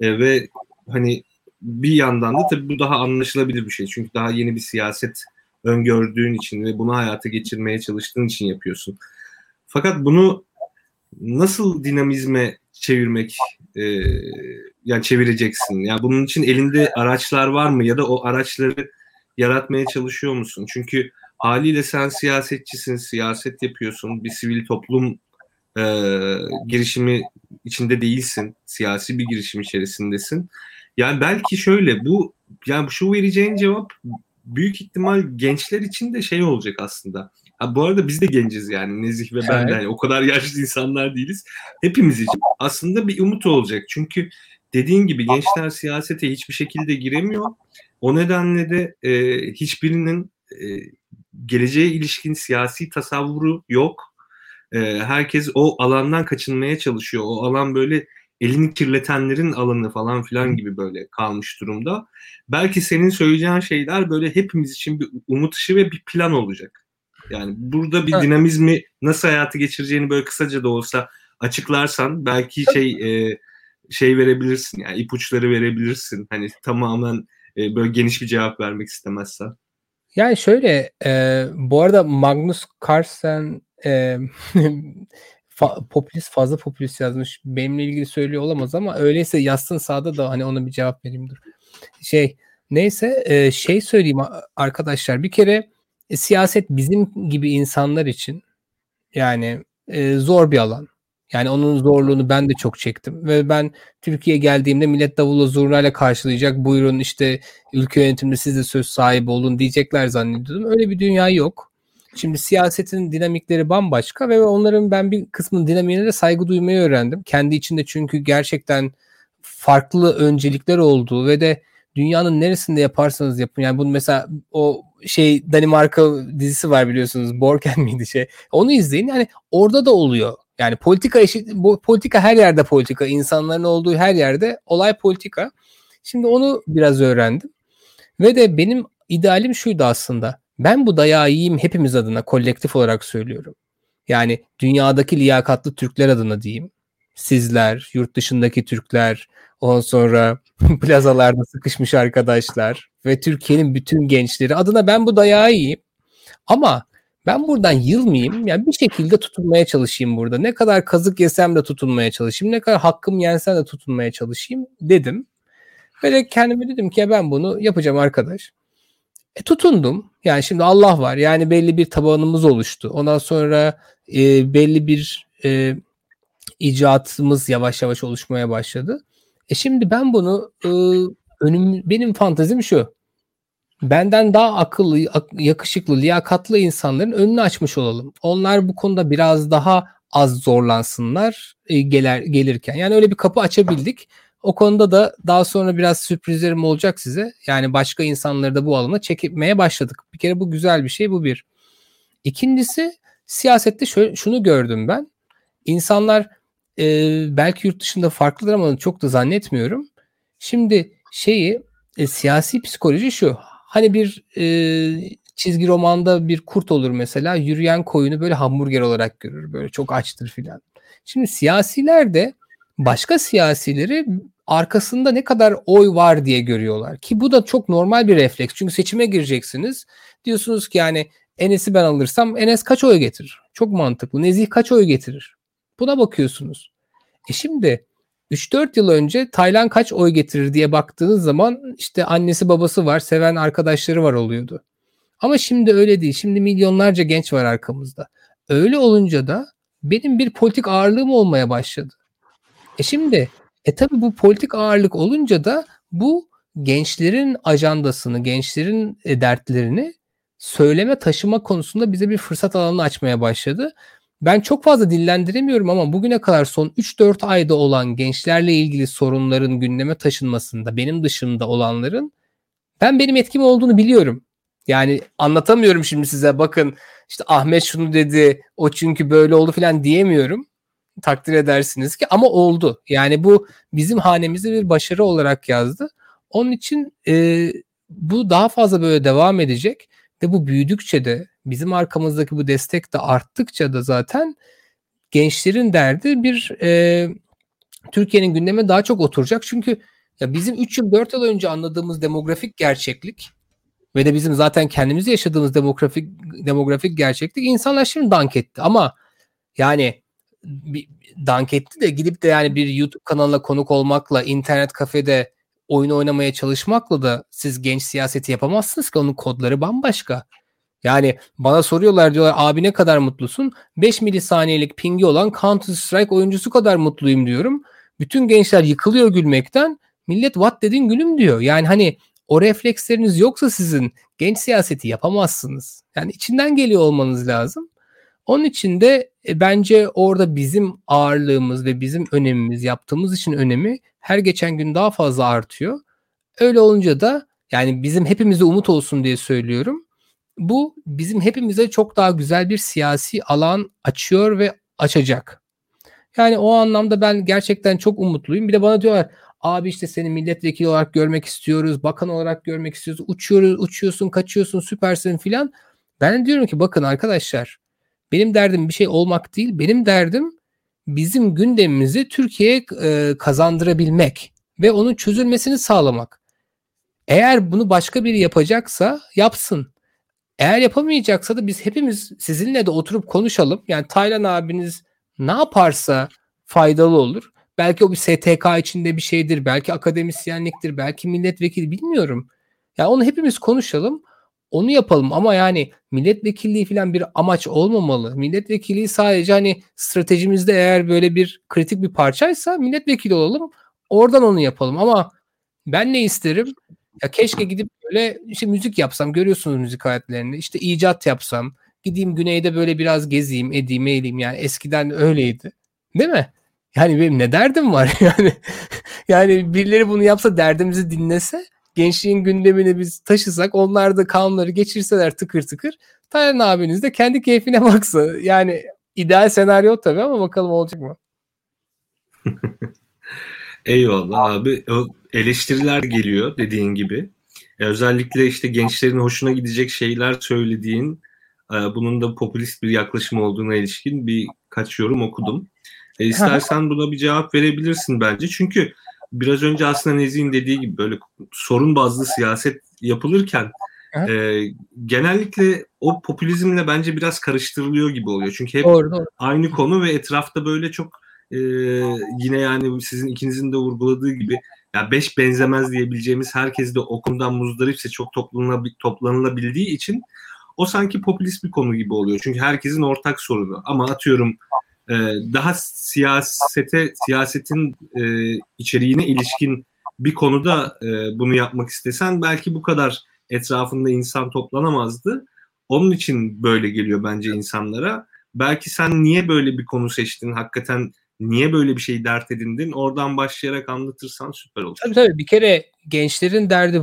E, ve hani bir yandan da tabii bu daha anlaşılabilir bir şey. Çünkü daha yeni bir siyaset öngördüğün için ve bunu hayata geçirmeye çalıştığın için yapıyorsun. Fakat bunu nasıl dinamizme çevirmek e, yani çevireceksin? Yani bunun için elinde araçlar var mı ya da o araçları yaratmaya çalışıyor musun? Çünkü haliyle sen siyasetçisin, siyaset yapıyorsun, bir sivil toplum e, girişimi içinde değilsin, siyasi bir girişim içerisindesin. Yani belki şöyle bu yani şu vereceğin cevap büyük ihtimal gençler için de şey olacak aslında Ha, bu arada biz de genciz yani Nezih ve ben de yani o kadar yaşlı insanlar değiliz. Hepimiz için aslında bir umut olacak. Çünkü dediğin gibi gençler siyasete hiçbir şekilde giremiyor. O nedenle de e, hiçbirinin e, geleceğe ilişkin siyasi tasavvuru yok. E, herkes o alandan kaçınmaya çalışıyor. O alan böyle elini kirletenlerin alanı falan filan gibi böyle kalmış durumda. Belki senin söyleyeceğin şeyler böyle hepimiz için bir umut ışığı ve bir plan olacak. Yani burada bir evet. dinamizmi nasıl hayatı geçireceğini böyle kısaca da olsa açıklarsan belki şey e, şey verebilirsin yani ipuçları verebilirsin. Hani tamamen e, böyle geniş bir cevap vermek istemezsen. Yani şöyle e, bu arada Magnus Carlsen e, fa, popülist fazla popülist yazmış. Benimle ilgili söylüyor olamaz ama öyleyse yazsın sağda da hani ona bir cevap vereyim dur. Şey neyse e, şey söyleyeyim arkadaşlar bir kere e, siyaset bizim gibi insanlar için yani e, zor bir alan. Yani onun zorluğunu ben de çok çektim. Ve ben Türkiye'ye geldiğimde millet davulla zurnayla karşılayacak. Buyurun işte ülke yönetiminde siz de söz sahibi olun diyecekler zannediyordum. Öyle bir dünya yok. Şimdi siyasetin dinamikleri bambaşka ve onların ben bir kısmının dinamiğine de saygı duymayı öğrendim. Kendi içinde çünkü gerçekten farklı öncelikler olduğu ve de dünyanın neresinde yaparsanız yapın. Yani bunu mesela o şey Danimarka dizisi var biliyorsunuz. Borgen miydi şey. Onu izleyin. Yani orada da oluyor. Yani politika eşit, bu politika her yerde politika. insanların olduğu her yerde olay politika. Şimdi onu biraz öğrendim. Ve de benim idealim şuydu aslında. Ben bu dayağı yiyeyim hepimiz adına kolektif olarak söylüyorum. Yani dünyadaki liyakatlı Türkler adına diyeyim. Sizler, yurt dışındaki Türkler, ondan sonra plazalarda sıkışmış arkadaşlar ve Türkiye'nin bütün gençleri adına ben bu dayağı yiyeyim. Ama ben buradan yılmayayım. Yani bir şekilde tutunmaya çalışayım burada. Ne kadar kazık yesem de tutunmaya çalışayım. Ne kadar hakkım yensen de tutunmaya çalışayım dedim. De kendime dedim ki ben bunu yapacağım arkadaş. E, tutundum. Yani şimdi Allah var. Yani belli bir tabanımız oluştu. Ondan sonra e, belli bir e, icatımız yavaş yavaş oluşmaya başladı. E şimdi ben bunu e, önüm benim fantazim şu benden daha akıllı, yakışıklı, liyakatlı insanların önünü açmış olalım. Onlar bu konuda biraz daha az zorlansınlar e, gelir, gelirken. Yani öyle bir kapı açabildik. O konuda da daha sonra biraz sürprizlerim olacak size. Yani başka insanları da bu alana çekmeye başladık. Bir kere bu güzel bir şey bu bir. İkincisi siyasette şöyle, şunu gördüm ben. İnsanlar e, belki yurt dışında farklıdır ama çok da zannetmiyorum. Şimdi şeyi e, siyasi psikoloji şu Hani bir e, çizgi romanda bir kurt olur mesela yürüyen koyunu böyle hamburger olarak görür. Böyle çok açtır filan. Şimdi siyasiler de başka siyasileri arkasında ne kadar oy var diye görüyorlar. Ki bu da çok normal bir refleks. Çünkü seçime gireceksiniz. Diyorsunuz ki yani Enes'i ben alırsam Enes kaç oy getirir? Çok mantıklı. Nezih kaç oy getirir? Buna bakıyorsunuz. E şimdi 3-4 yıl önce Taylan kaç oy getirir diye baktığınız zaman işte annesi babası var, seven arkadaşları var oluyordu. Ama şimdi öyle değil. Şimdi milyonlarca genç var arkamızda. Öyle olunca da benim bir politik ağırlığım olmaya başladı. E şimdi e tabi bu politik ağırlık olunca da bu gençlerin ajandasını, gençlerin e, dertlerini söyleme taşıma konusunda bize bir fırsat alanı açmaya başladı ben çok fazla dillendiremiyorum ama bugüne kadar son 3-4 ayda olan gençlerle ilgili sorunların gündeme taşınmasında benim dışında olanların ben benim etkim olduğunu biliyorum. Yani anlatamıyorum şimdi size bakın işte Ahmet şunu dedi o çünkü böyle oldu falan diyemiyorum. Takdir edersiniz ki ama oldu. Yani bu bizim hanemizde bir başarı olarak yazdı. Onun için e, bu daha fazla böyle devam edecek ve bu büyüdükçe de bizim arkamızdaki bu destek de arttıkça da zaten gençlerin derdi bir e, Türkiye'nin gündeme daha çok oturacak. Çünkü ya bizim 3 yıl 4 yıl önce anladığımız demografik gerçeklik ve de bizim zaten kendimiz yaşadığımız demografik demografik gerçeklik insanlar şimdi dank etti. Ama yani bir, dank etti de gidip de yani bir YouTube kanalına konuk olmakla internet kafede oyun oynamaya çalışmakla da siz genç siyaseti yapamazsınız ki onun kodları bambaşka. Yani bana soruyorlar diyorlar abi ne kadar mutlusun? 5 milisaniyelik pingi olan Counter Strike oyuncusu kadar mutluyum diyorum. Bütün gençler yıkılıyor gülmekten. Millet what dedin gülüm diyor. Yani hani o refleksleriniz yoksa sizin genç siyaseti yapamazsınız. Yani içinden geliyor olmanız lazım. Onun için de e, bence orada bizim ağırlığımız ve bizim önemimiz yaptığımız için önemi her geçen gün daha fazla artıyor. Öyle olunca da yani bizim hepimize umut olsun diye söylüyorum. Bu bizim hepimize çok daha güzel bir siyasi alan açıyor ve açacak. Yani o anlamda ben gerçekten çok umutluyum. Bir de bana diyorlar abi işte seni milletvekili olarak görmek istiyoruz, bakan olarak görmek istiyoruz. Uçuyoruz, uçuyorsun, kaçıyorsun, süpersin filan. Ben diyorum ki bakın arkadaşlar benim derdim bir şey olmak değil. Benim derdim bizim gündemimizi Türkiye'ye e, kazandırabilmek ve onun çözülmesini sağlamak. Eğer bunu başka biri yapacaksa yapsın. Eğer yapamayacaksa da biz hepimiz sizinle de oturup konuşalım. Yani Taylan abiniz ne yaparsa faydalı olur. Belki o bir STK içinde bir şeydir, belki akademisyenliktir, belki milletvekili bilmiyorum. Ya yani onu hepimiz konuşalım. Onu yapalım ama yani milletvekilliği falan bir amaç olmamalı. Milletvekilliği sadece hani stratejimizde eğer böyle bir kritik bir parçaysa milletvekili olalım. Oradan onu yapalım ama ben ne isterim? Ya keşke gidip böyle işte müzik yapsam görüyorsunuz müzik aletlerini. İşte icat yapsam. Gideyim güneyde böyle biraz gezeyim, edeyim, eğileyim. Yani eskiden öyleydi. Değil mi? Yani benim ne derdim var yani. yani birileri bunu yapsa derdimizi dinlese gençliğin gündemini biz taşısak onlar da kanunları geçirseler tıkır tıkır Taylan abiniz de kendi keyfine baksa. Yani ideal senaryo tabii ama bakalım olacak mı? Eyvallah abi. Eleştiriler geliyor dediğin gibi. E, özellikle işte gençlerin hoşuna gidecek şeyler söylediğin, e, bunun da popülist bir yaklaşım olduğuna ilişkin birkaç yorum okudum. E, istersen buna bir cevap verebilirsin bence. Çünkü biraz önce aslında Nezih'in dediği gibi böyle sorun bazlı siyaset yapılırken e, genellikle o popülizmle bence biraz karıştırılıyor gibi oluyor. Çünkü hep doğru, doğru. aynı konu ve etrafta böyle çok e, yine yani sizin ikinizin de vurguladığı gibi ya beş benzemez diyebileceğimiz herkes de o konudan muzdaripse çok toplanılabildiği için o sanki popülist bir konu gibi oluyor. Çünkü herkesin ortak sorunu. Ama atıyorum e, daha siyasete siyasetin e, içeriğine ilişkin bir konuda e, bunu yapmak istesen belki bu kadar etrafında insan toplanamazdı. Onun için böyle geliyor bence insanlara. Belki sen niye böyle bir konu seçtin? Hakikaten niye böyle bir şey dert edindin? Oradan başlayarak anlatırsan süper olur. Tabii tabii bir kere gençlerin derdi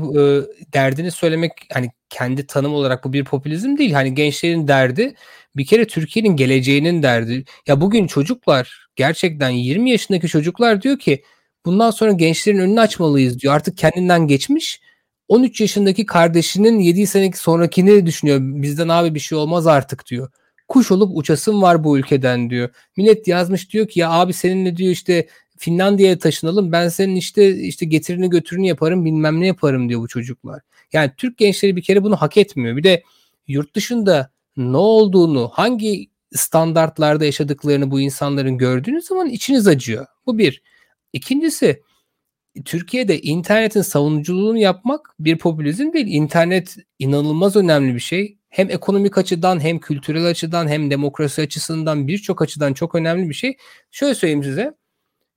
derdini söylemek hani kendi tanım olarak bu bir popülizm değil. Hani gençlerin derdi bir kere Türkiye'nin geleceğinin derdi. Ya bugün çocuklar gerçekten 20 yaşındaki çocuklar diyor ki bundan sonra gençlerin önünü açmalıyız diyor. Artık kendinden geçmiş. 13 yaşındaki kardeşinin 7 seneki sonrakini düşünüyor. Bizden abi bir şey olmaz artık diyor kuş olup uçasın var bu ülkeden diyor. Millet yazmış diyor ki ya abi seninle diyor işte Finlandiya'ya taşınalım ben senin işte işte getirini götürünü yaparım bilmem ne yaparım diyor bu çocuklar. Yani Türk gençleri bir kere bunu hak etmiyor. Bir de yurt dışında ne olduğunu hangi standartlarda yaşadıklarını bu insanların gördüğünüz zaman içiniz acıyor. Bu bir. İkincisi Türkiye'de internetin savunuculuğunu yapmak bir popülizm değil. İnternet inanılmaz önemli bir şey hem ekonomik açıdan hem kültürel açıdan hem demokrasi açısından birçok açıdan çok önemli bir şey. Şöyle söyleyeyim size.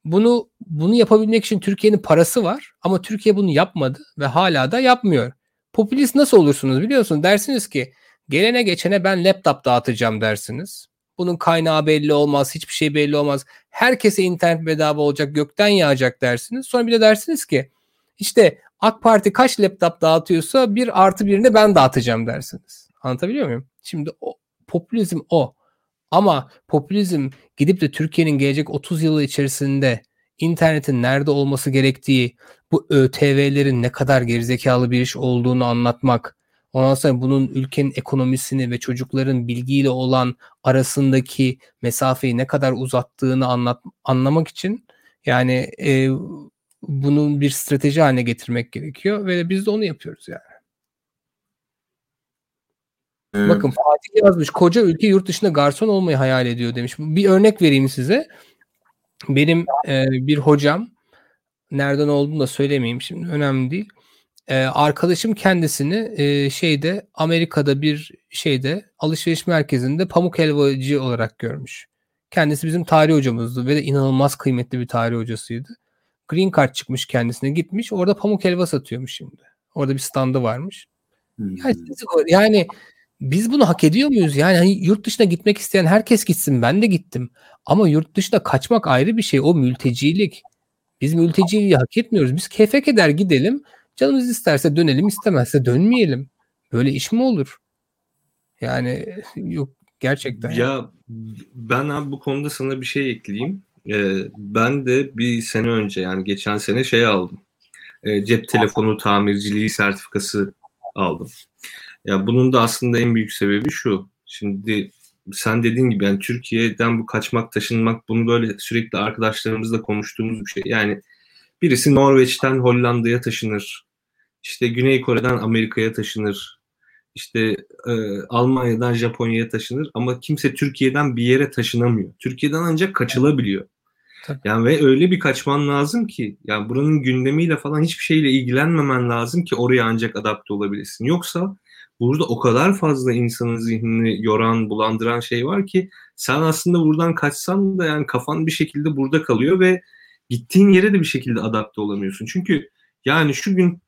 Bunu bunu yapabilmek için Türkiye'nin parası var ama Türkiye bunu yapmadı ve hala da yapmıyor. Popülist nasıl olursunuz biliyorsun? Dersiniz ki gelene geçene ben laptop dağıtacağım dersiniz. Bunun kaynağı belli olmaz, hiçbir şey belli olmaz. Herkese internet bedava olacak, gökten yağacak dersiniz. Sonra bir de dersiniz ki işte AK Parti kaç laptop dağıtıyorsa bir artı birini ben dağıtacağım dersiniz. Anlatabiliyor muyum? Şimdi o, popülizm o. Ama popülizm gidip de Türkiye'nin gelecek 30 yılı içerisinde internetin nerede olması gerektiği, bu ÖTV'lerin ne kadar gerizekalı bir iş olduğunu anlatmak, ondan sonra bunun ülkenin ekonomisini ve çocukların bilgiyle olan arasındaki mesafeyi ne kadar uzattığını anlat, anlamak için yani e, bunun bir strateji haline getirmek gerekiyor ve biz de onu yapıyoruz yani. Ee, Bakın Fatih yazmış koca ülke yurt dışında garson olmayı hayal ediyor demiş. Bir örnek vereyim size. Benim e, bir hocam nereden olduğunu da söylemeyeyim şimdi önemli değil. E, arkadaşım kendisini e, şeyde Amerika'da bir şeyde alışveriş merkezinde pamuk helvacı olarak görmüş. Kendisi bizim tarih hocamızdı ve de inanılmaz kıymetli bir tarih hocasıydı. Green Card çıkmış kendisine gitmiş orada pamuk helva satıyormuş şimdi. Orada bir standı varmış. Hmm. Yani, yani biz bunu hak ediyor muyuz? Yani hani yurt dışına gitmek isteyen herkes gitsin. Ben de gittim. Ama yurt dışına kaçmak ayrı bir şey. O mültecilik. Biz mülteciliği hak etmiyoruz. Biz kefek eder gidelim. Canımız isterse dönelim, istemezse dönmeyelim. Böyle iş mi olur? Yani yok gerçekten. Ya ben abi bu konuda sana bir şey ekleyeyim. Ee, ben de bir sene önce yani geçen sene şey aldım. Ee, cep telefonu tamirciliği sertifikası aldım. Ya bunun da aslında en büyük sebebi şu. Şimdi sen dediğin gibi yani Türkiye'den bu kaçmak taşınmak bunu böyle sürekli arkadaşlarımızla konuştuğumuz bir şey. Yani birisi Norveç'ten Hollanda'ya taşınır. İşte Güney Kore'den Amerika'ya taşınır. İşte e, Almanya'dan Japonya'ya taşınır ama kimse Türkiye'den bir yere taşınamıyor. Türkiye'den ancak kaçılabiliyor. Tabii. Yani ve öyle bir kaçman lazım ki yani buranın gündemiyle falan hiçbir şeyle ilgilenmemen lazım ki oraya ancak adapte olabilirsin. Yoksa burada o kadar fazla insanın zihnini yoran, bulandıran şey var ki sen aslında buradan kaçsan da yani kafan bir şekilde burada kalıyor ve gittiğin yere de bir şekilde adapte olamıyorsun. Çünkü yani şu gün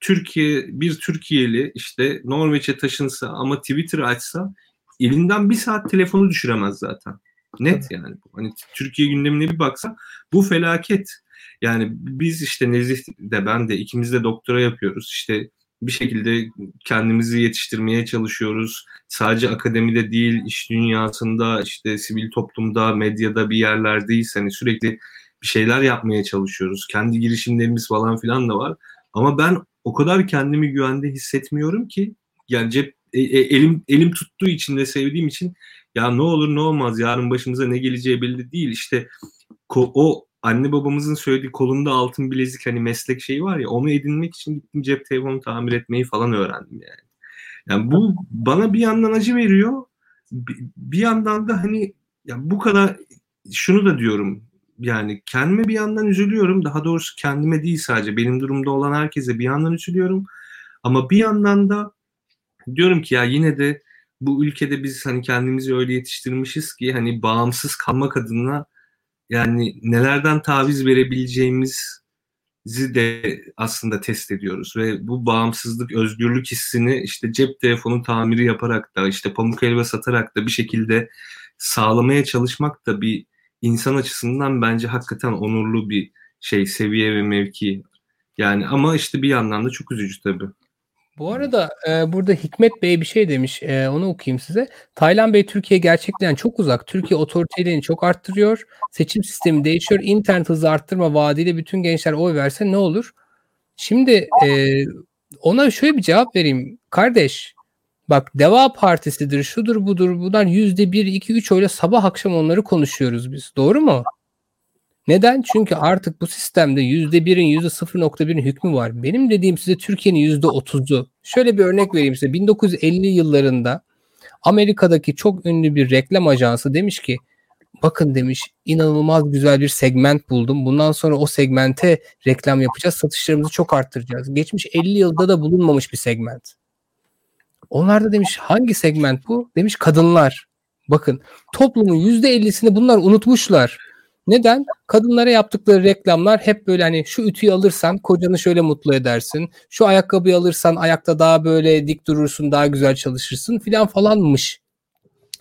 Türkiye bir Türkiye'li işte Norveç'e taşınsa ama Twitter açsa elinden bir saat telefonu düşüremez zaten. Net yani. Hani Türkiye gündemine bir baksa bu felaket. Yani biz işte Nezih de ben de ikimiz de doktora yapıyoruz. İşte bir şekilde kendimizi yetiştirmeye çalışıyoruz. Sadece akademide değil, iş dünyasında, işte sivil toplumda, medyada bir yerlerdeyiz. Hani sürekli şeyler yapmaya çalışıyoruz. Kendi girişimlerimiz falan filan da var. Ama ben o kadar kendimi güvende hissetmiyorum ki yani cep e, e, elim elim tuttuğu için ve sevdiğim için ya ne olur ne olmaz yarın başımıza ne geleceği belli değil. İşte o anne babamızın söylediği kolunda altın bilezik hani meslek şeyi var ya onu edinmek için gittim cep telefonu tamir etmeyi falan öğrendim yani. Yani bu bana bir yandan acı veriyor. Bir yandan da hani ya bu kadar şunu da diyorum yani kendime bir yandan üzülüyorum. Daha doğrusu kendime değil sadece benim durumda olan herkese bir yandan üzülüyorum. Ama bir yandan da diyorum ki ya yine de bu ülkede biz hani kendimizi öyle yetiştirmişiz ki hani bağımsız kalmak adına yani nelerden taviz verebileceğimizi de aslında test ediyoruz ve bu bağımsızlık, özgürlük hissini işte cep telefonu tamiri yaparak da işte pamuk helva satarak da bir şekilde sağlamaya çalışmak da bir insan açısından bence hakikaten onurlu bir şey, seviye ve mevki. Yani ama işte bir yandan da çok üzücü tabii. Bu arada e, burada Hikmet Bey bir şey demiş. E, onu okuyayım size. Taylan Bey Türkiye gerçekten çok uzak. Türkiye otoriteliğini çok arttırıyor. Seçim sistemi değişiyor. İnternet hızı arttırma vaadiyle bütün gençler oy verse ne olur? Şimdi e, ona şöyle bir cevap vereyim. Kardeş bak Deva Partisi'dir, şudur budur. Bunlar yüzde bir, iki, üç öyle sabah akşam onları konuşuyoruz biz. Doğru mu? Neden? Çünkü artık bu sistemde %1'in %0.1'in hükmü var. Benim dediğim size Türkiye'nin %30'u. Şöyle bir örnek vereyim size. 1950 yıllarında Amerika'daki çok ünlü bir reklam ajansı demiş ki bakın demiş inanılmaz güzel bir segment buldum. Bundan sonra o segmente reklam yapacağız. Satışlarımızı çok arttıracağız. Geçmiş 50 yılda da bulunmamış bir segment. Onlar da demiş hangi segment bu? Demiş kadınlar. Bakın toplumun %50'sini bunlar unutmuşlar. Neden? Kadınlara yaptıkları reklamlar hep böyle hani şu ütüyü alırsan kocanı şöyle mutlu edersin. Şu ayakkabıyı alırsan ayakta daha böyle dik durursun, daha güzel çalışırsın filan falanmış.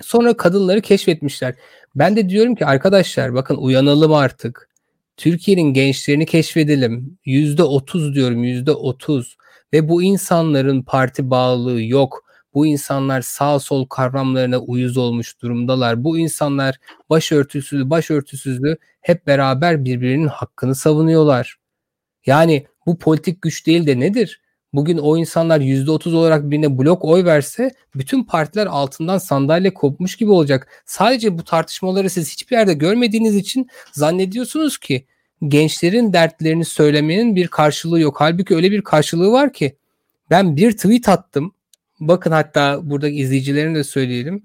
Sonra kadınları keşfetmişler. Ben de diyorum ki arkadaşlar bakın uyanalım artık. Türkiye'nin gençlerini keşfedelim. Yüzde otuz diyorum yüzde otuz. Ve bu insanların parti bağlılığı yok. Bu insanlar sağ sol kavramlarına uyuz olmuş durumdalar. Bu insanlar başörtüsüzlüğü, başörtüsüzlüğü hep beraber birbirinin hakkını savunuyorlar. Yani bu politik güç değil de nedir? Bugün o insanlar %30 olarak birine blok oy verse bütün partiler altından sandalye kopmuş gibi olacak. Sadece bu tartışmaları siz hiçbir yerde görmediğiniz için zannediyorsunuz ki gençlerin dertlerini söylemenin bir karşılığı yok. Halbuki öyle bir karşılığı var ki ben bir tweet attım Bakın hatta buradaki izleyicilerin de söyleyelim.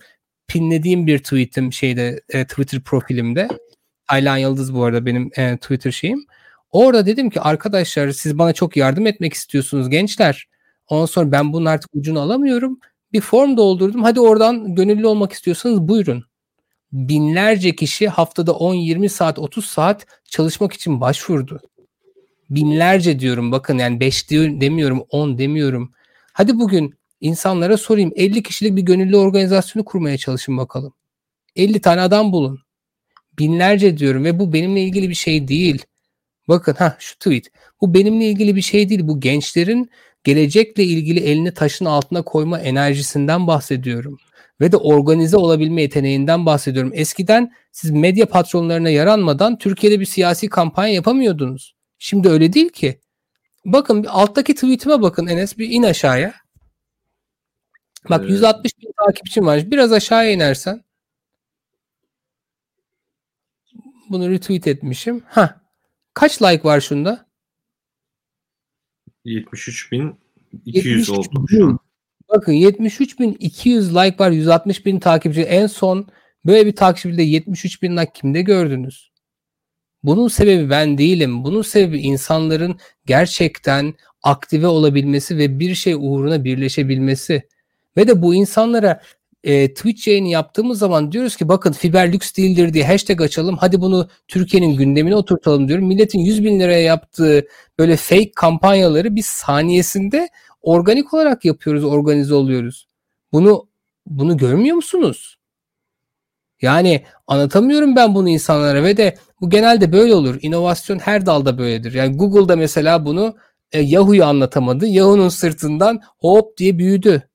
Pinlediğim bir tweetim şeyde e, Twitter profilimde. Aylan Yıldız bu arada benim e, Twitter şeyim. Orada dedim ki arkadaşlar siz bana çok yardım etmek istiyorsunuz gençler. Ondan sonra ben bunun artık ucunu alamıyorum. Bir form doldurdum. Hadi oradan gönüllü olmak istiyorsanız buyurun. Binlerce kişi haftada 10-20 saat 30 saat çalışmak için başvurdu. Binlerce diyorum bakın yani 5 demiyorum 10 demiyorum. Hadi bugün İnsanlara sorayım 50 kişilik bir gönüllü organizasyonu kurmaya çalışın bakalım. 50 tane adam bulun. Binlerce diyorum ve bu benimle ilgili bir şey değil. Bakın ha şu tweet. Bu benimle ilgili bir şey değil. Bu gençlerin gelecekle ilgili elini taşın altına koyma enerjisinden bahsediyorum. Ve de organize olabilme yeteneğinden bahsediyorum. Eskiden siz medya patronlarına yaranmadan Türkiye'de bir siyasi kampanya yapamıyordunuz. Şimdi öyle değil ki. Bakın alttaki tweetime bakın Enes bir in aşağıya. Bak evet. 160 bin takipçim var. Biraz aşağıya inersen. Bunu retweet etmişim. Ha. Kaç like var şunda? 73 bin 200 oldu. Bakın 73 bin 200 like var. 160 bin takipçi. En son böyle bir takipçide 73 bin like kimde gördünüz? Bunun sebebi ben değilim. Bunun sebebi insanların gerçekten aktive olabilmesi ve bir şey uğruna birleşebilmesi. Ve de bu insanlara e, Twitch yayını yaptığımız zaman diyoruz ki bakın fiber lüks değildir diye hashtag açalım. Hadi bunu Türkiye'nin gündemine oturtalım diyorum. Milletin 100 bin liraya yaptığı böyle fake kampanyaları biz saniyesinde organik olarak yapıyoruz, organize oluyoruz. Bunu bunu görmüyor musunuz? Yani anlatamıyorum ben bunu insanlara ve de bu genelde böyle olur. İnovasyon her dalda böyledir. Yani Google'da mesela bunu e, Yahoo'yu anlatamadı. Yahoo'nun sırtından hop diye büyüdü.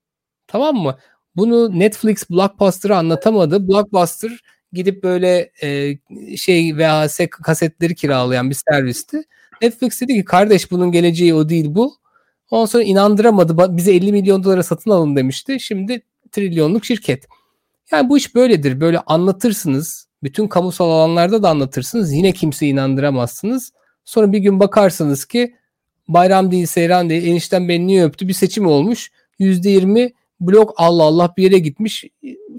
Tamam mı? Bunu Netflix Blockbuster'ı anlatamadı. Blockbuster gidip böyle e, şey VHS kasetleri kiralayan bir servisti. Netflix dedi ki kardeş bunun geleceği o değil bu. Ondan sonra inandıramadı. Bize 50 milyon dolara satın alın demişti. Şimdi trilyonluk şirket. Yani bu iş böyledir. Böyle anlatırsınız. Bütün kamusal alanlarda da anlatırsınız. Yine kimse inandıramazsınız. Sonra bir gün bakarsınız ki bayram değil, seyran değil. Enişten beni niye öptü? Bir seçim olmuş. %20 blok Allah Allah bir yere gitmiş.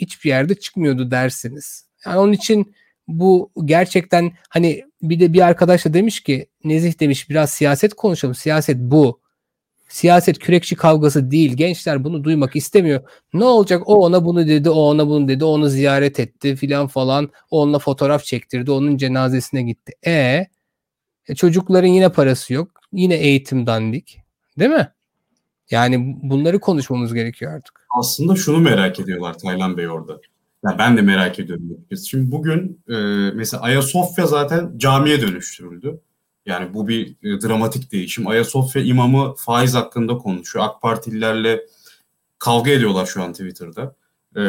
Hiçbir yerde çıkmıyordu dersiniz. Yani onun için bu gerçekten hani bir de bir arkadaş da demiş ki Nezih demiş biraz siyaset konuşalım. Siyaset bu. Siyaset kürekçi kavgası değil. Gençler bunu duymak istemiyor. Ne olacak? O ona bunu dedi, o ona bunu dedi, onu ziyaret etti filan falan. O onunla fotoğraf çektirdi, onun cenazesine gitti. E, e çocukların yine parası yok. Yine eğitim dandik. Değil mi? Yani bunları konuşmamız gerekiyor artık. Aslında şunu merak ediyorlar Taylan Bey orada. Ya ben de merak ediyorum. Şimdi bugün e, mesela Ayasofya zaten camiye dönüştürüldü. Yani bu bir e, dramatik değişim. Ayasofya imamı faiz hakkında konuşuyor. AK Partililerle kavga ediyorlar şu an Twitter'da. E,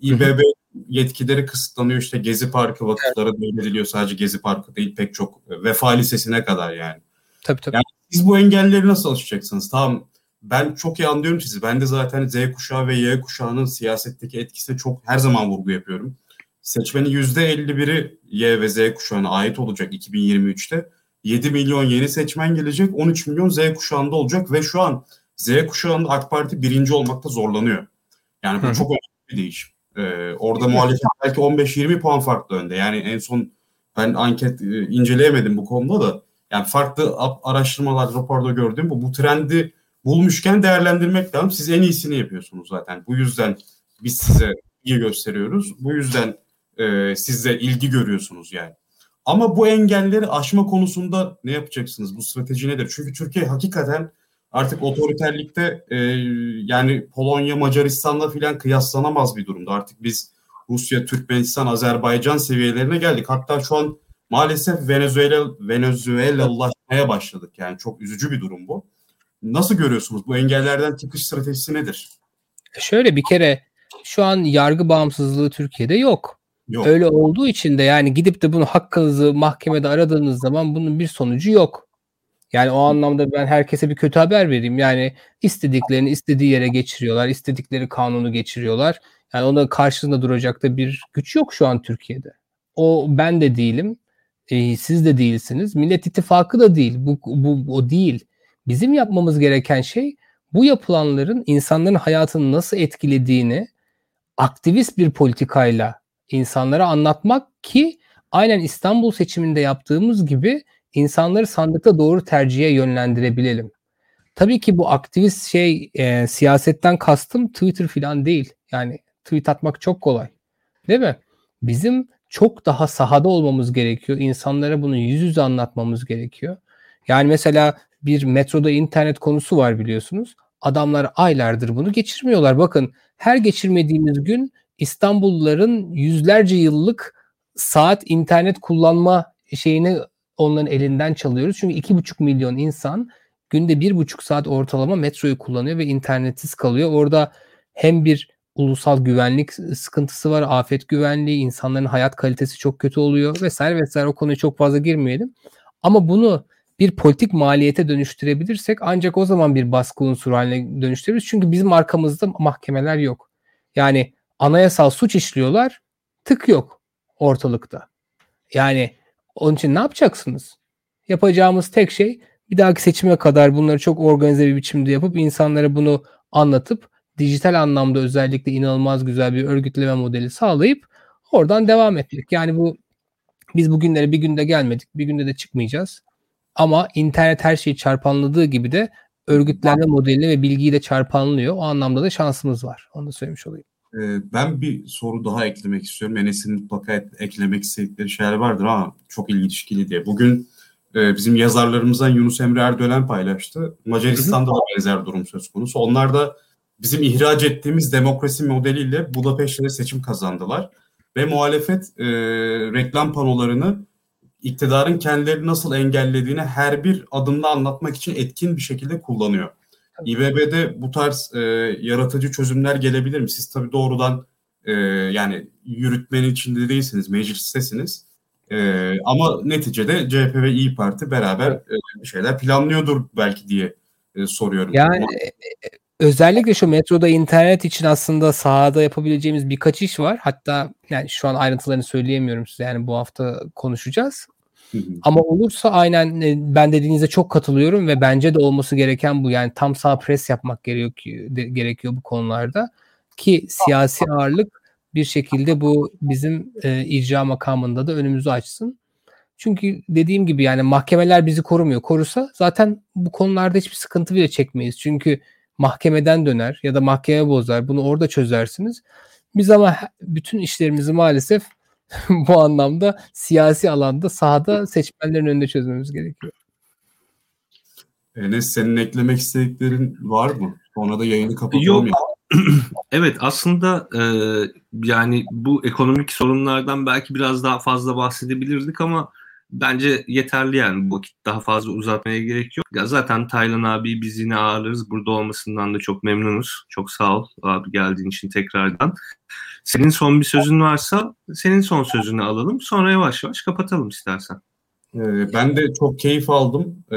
İBB yetkileri kısıtlanıyor. İşte Gezi Parkı vakıflara evet. devrediliyor. Sadece Gezi Parkı değil pek çok e, Vefa Lisesi'ne kadar yani. Tabii tabii. Yani siz bu engelleri nasıl aşacaksınız? Tamam ben çok iyi anlıyorum sizi. Ben de zaten Z kuşağı ve Y kuşağının siyasetteki etkisine çok her zaman vurgu yapıyorum. Seçmenin %51'i Y ve Z kuşağına ait olacak 2023'te. 7 milyon yeni seçmen gelecek. 13 milyon Z kuşağında olacak ve şu an Z kuşağında AK Parti birinci olmakta zorlanıyor. Yani bu Hı. çok önemli bir değişim. Ee, orada muhalefet belki 15-20 puan farklı önde. Yani en son ben anket e, inceleyemedim bu konuda da. Yani farklı araştırmalar, raporda gördüğüm bu. Bu trendi bulmuşken değerlendirmek lazım. Siz en iyisini yapıyorsunuz zaten. Bu yüzden biz size iyi gösteriyoruz. Bu yüzden e, siz de ilgi görüyorsunuz yani. Ama bu engelleri aşma konusunda ne yapacaksınız? Bu strateji nedir? Çünkü Türkiye hakikaten artık otoriterlikte e, yani Polonya, Macaristan'la filan kıyaslanamaz bir durumda. Artık biz Rusya, Türkmenistan, Azerbaycan seviyelerine geldik. Hatta şu an maalesef Venezuela Venezuela'laşmaya başladık. Yani çok üzücü bir durum bu. Nasıl görüyorsunuz? Bu engellerden çıkış stratejisi nedir? Şöyle bir kere şu an yargı bağımsızlığı Türkiye'de yok. Yok. Öyle olduğu için de yani gidip de bunu hakkınızı mahkemede aradığınız zaman bunun bir sonucu yok. Yani o anlamda ben herkese bir kötü haber vereyim. Yani istediklerini istediği yere geçiriyorlar. istedikleri kanunu geçiriyorlar. Yani ona karşısında duracak da bir güç yok şu an Türkiye'de. O ben de değilim. E, siz de değilsiniz. Millet İttifakı da değil. Bu, bu o değil. Bizim yapmamız gereken şey bu yapılanların insanların hayatını nasıl etkilediğini aktivist bir politikayla insanlara anlatmak ki aynen İstanbul seçiminde yaptığımız gibi insanları sandıkta doğru tercihe yönlendirebilelim. Tabii ki bu aktivist şey e, siyasetten kastım Twitter falan değil. Yani tweet atmak çok kolay. Değil mi? Bizim çok daha sahada olmamız gerekiyor. İnsanlara bunu yüz yüze anlatmamız gerekiyor. Yani mesela bir metroda internet konusu var biliyorsunuz. Adamlar aylardır bunu geçirmiyorlar. Bakın her geçirmediğimiz gün İstanbulluların yüzlerce yıllık saat internet kullanma şeyini onların elinden çalıyoruz. Çünkü iki buçuk milyon insan günde bir buçuk saat ortalama metroyu kullanıyor ve internetsiz kalıyor. Orada hem bir ulusal güvenlik sıkıntısı var, afet güvenliği, insanların hayat kalitesi çok kötü oluyor vesaire vesaire o konuya çok fazla girmeyelim. Ama bunu bir politik maliyete dönüştürebilirsek ancak o zaman bir baskı unsuru haline dönüştürürüz. Çünkü bizim arkamızda mahkemeler yok. Yani anayasal suç işliyorlar, tık yok ortalıkta. Yani onun için ne yapacaksınız? Yapacağımız tek şey bir dahaki seçime kadar bunları çok organize bir biçimde yapıp insanlara bunu anlatıp dijital anlamda özellikle inanılmaz güzel bir örgütleme modeli sağlayıp oradan devam etmek. Yani bu biz bugünlere bir günde gelmedik, bir günde de çıkmayacağız. Ama internet her şeyi çarpanladığı gibi de örgütlenme modelini ve bilgiyi de çarpanlıyor. O anlamda da şansımız var. Onu da söylemiş olayım. Ee, ben bir soru daha eklemek istiyorum. Enes'in mutlaka eklemek istedikleri şeyler vardır ama çok ilginçli diye. Bugün e, bizim yazarlarımızdan Yunus Emre Erdölen paylaştı. Macaristan'da da benzer durum söz konusu. Onlar da bizim ihraç ettiğimiz demokrasi modeliyle Budapeşte'de seçim kazandılar. Ve muhalefet e, reklam panolarını iktidarın kendileri nasıl engellediğini her bir adımda anlatmak için etkin bir şekilde kullanıyor. İBB'de bu tarz e, yaratıcı çözümler gelebilir mi? Siz tabii doğrudan e, yani yürütmenin içinde değilsiniz, meclistesiniz. E, ama neticede CHP ve İyi Parti beraber e, şeyler planlıyordur belki diye e, soruyorum. Yani e, özellikle şu metroda internet için aslında sahada yapabileceğimiz birkaç iş var. Hatta yani şu an ayrıntılarını söyleyemiyorum size. Yani bu hafta konuşacağız. Ama olursa aynen e, ben dediğinize çok katılıyorum ve bence de olması gereken bu. Yani tam sağ pres yapmak gerekiyor, gerekiyor bu konularda ki siyasi ağırlık bir şekilde bu bizim e, icra makamında da önümüzü açsın. Çünkü dediğim gibi yani mahkemeler bizi korumuyor. Korusa zaten bu konularda hiçbir sıkıntı bile çekmeyiz. Çünkü mahkemeden döner ya da mahkeme bozar. Bunu orada çözersiniz. Biz ama bütün işlerimizi maalesef bu anlamda siyasi alanda sahada seçmenlerin önünde çözmemiz gerekiyor. Enes senin eklemek istediklerin var mı? Sonra da yayını kapatalım. Yok. evet aslında e, yani bu ekonomik sorunlardan belki biraz daha fazla bahsedebilirdik ama bence yeterli yani bu vakit daha fazla uzatmaya gerek yok. Ya zaten Taylan abi biz yine ağırlarız. Burada olmasından da çok memnunuz. Çok sağ ol abi geldiğin için tekrardan. Senin son bir sözün varsa senin son sözünü alalım. Sonra yavaş yavaş kapatalım istersen. Ee, ben de çok keyif aldım. Ee,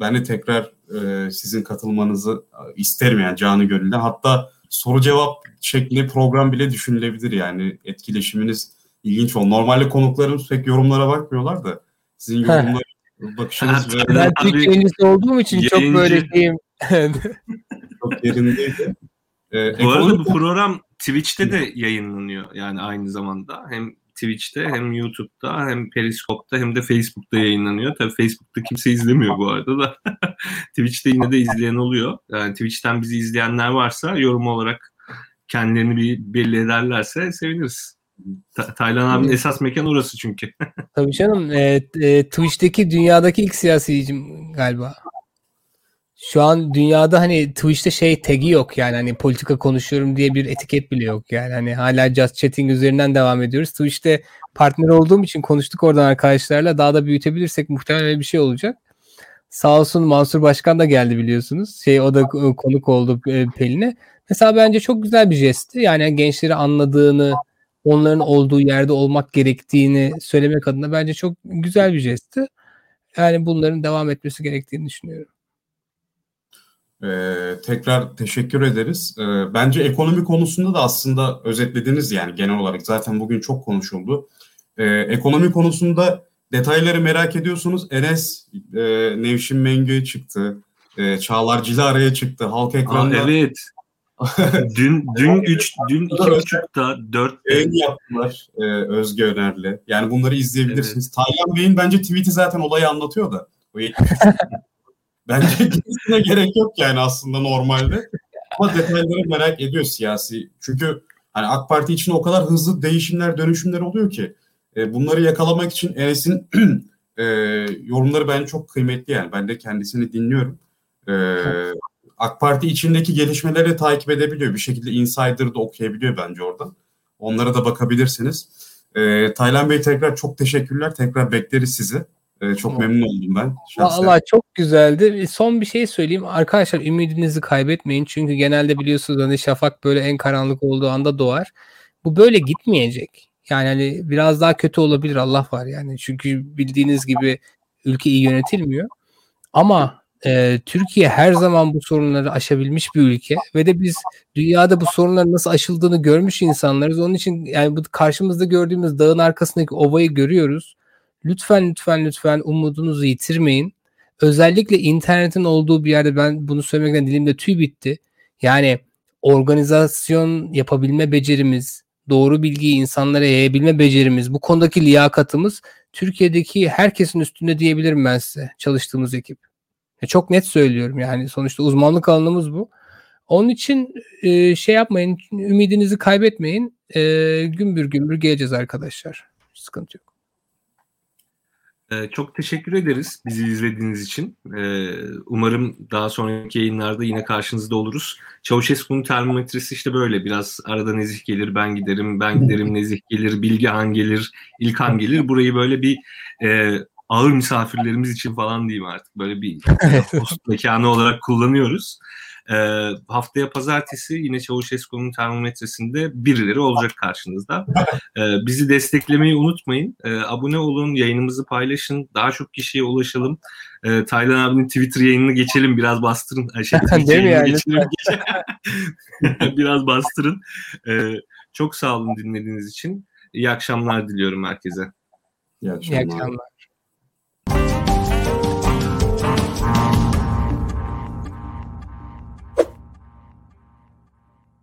ben de tekrar e, sizin katılmanızı isterim yani canı gönülden. Hatta soru cevap şekli program bile düşünülebilir yani etkileşiminiz ilginç ol. Normalde konuklarımız pek yorumlara bakmıyorlar da sizin yorumlar bakışınız ve... Ben Türk olduğum için yayıncı, çok böyle şeyim. çok yerindeydi. Ee, bu arada bu program Twitch'te de yayınlanıyor yani aynı zamanda. Hem Twitch'te hem YouTube'da hem Periscope'da hem de Facebook'ta yayınlanıyor. Tabii Facebook'ta kimse izlemiyor bu arada da. Twitch'te yine de izleyen oluyor. Yani Twitch'ten bizi izleyenler varsa yorum olarak kendilerini bir belli ederlerse seviniriz. Ta- Taylan abinin esas mekan orası çünkü. Tabii canım. E, e, Twitch'teki dünyadaki ilk siyasicim galiba. Şu an dünyada hani Twitch'te şey tagi yok yani hani politika konuşuyorum diye bir etiket bile yok yani hani hala just chatting üzerinden devam ediyoruz. Twitch'te partner olduğum için konuştuk oradan arkadaşlarla daha da büyütebilirsek muhtemelen bir şey olacak. Sağ olsun Mansur Başkan da geldi biliyorsunuz. Şey o da konuk oldu e, Pelin'e. Mesela bence çok güzel bir jestti. Yani gençleri anladığını, onların olduğu yerde olmak gerektiğini söylemek adına bence çok güzel bir jestti. Yani bunların devam etmesi gerektiğini düşünüyorum. Ee, tekrar teşekkür ederiz. Ee, bence ekonomi konusunda da aslında özetlediniz yani genel olarak. Zaten bugün çok konuşuldu. Ee, ekonomi konusunda detayları merak ediyorsunuz. Enes e, Nevşin Mengü çıktı. E, Çağlar Cilara'ya çıktı. Halk ekranda. Aa, evet. dün dün 3 dün 2.30'da 4 yayın yaptılar e, Özge Öner'le. Yani bunları izleyebilirsiniz. Evet. Taylan Bey'in bence tweet'i zaten olayı anlatıyor da. O Bence gitmesine gerek yok yani aslında normalde. Ama detayları merak ediyor siyasi. Çünkü hani AK Parti için o kadar hızlı değişimler, dönüşümler oluyor ki e, bunları yakalamak için Enes'in e, yorumları ben çok kıymetli yani. Ben de kendisini dinliyorum. E, AK Parti içindeki gelişmeleri takip edebiliyor. Bir şekilde Insider'da okuyabiliyor bence oradan. Onlara da bakabilirsiniz. E, Taylan Bey tekrar çok teşekkürler. Tekrar bekleriz sizi. E, çok memnun oldum ben. Şahsen. Allah çok güzeldi. Son bir şey söyleyeyim. Arkadaşlar ümidinizi kaybetmeyin. Çünkü genelde biliyorsunuz hani şafak böyle en karanlık olduğu anda doğar. Bu böyle gitmeyecek. Yani hani biraz daha kötü olabilir Allah var yani. Çünkü bildiğiniz gibi ülke iyi yönetilmiyor. Ama e, Türkiye her zaman bu sorunları aşabilmiş bir ülke ve de biz dünyada bu sorunların nasıl aşıldığını görmüş insanlarız. Onun için yani bu karşımızda gördüğümüz dağın arkasındaki ovayı görüyoruz. Lütfen lütfen lütfen umudunuzu yitirmeyin. Özellikle internetin olduğu bir yerde ben bunu söylemekten dilimde tüy bitti. Yani organizasyon yapabilme becerimiz, doğru bilgiyi insanlara yayabilme becerimiz, bu konudaki liyakatımız Türkiye'deki herkesin üstünde diyebilirim ben size çalıştığımız ekip. E, çok net söylüyorum yani sonuçta uzmanlık alanımız bu. Onun için e, şey yapmayın, ümidinizi kaybetmeyin. E, gümbür gümbür geleceğiz arkadaşlar. Sıkıntı yok. Ee, çok teşekkür ederiz bizi izlediğiniz için. Ee, umarım daha sonraki yayınlarda yine karşınızda oluruz. Çavuşesku'nun termometresi işte böyle. Biraz arada Nezih gelir, ben giderim, ben giderim, Nezih gelir, Bilgehan gelir, İlkan gelir. Burayı böyle bir e, ağır misafirlerimiz için falan diyeyim artık. Böyle bir host mekanı olarak kullanıyoruz. E, haftaya pazartesi yine Çavuşesku'nun termometresinde birileri olacak karşınızda. E, bizi desteklemeyi unutmayın. E, abone olun, yayınımızı paylaşın. Daha çok kişiye ulaşalım. E, Taylan abinin Twitter yayınını geçelim. Biraz bastırın. Şey, Değil mi yani? Geçelim, biraz bastırın. E, çok sağ olun dinlediğiniz için. İyi akşamlar diliyorum herkese. İyi akşamlar. İyi akşamlar.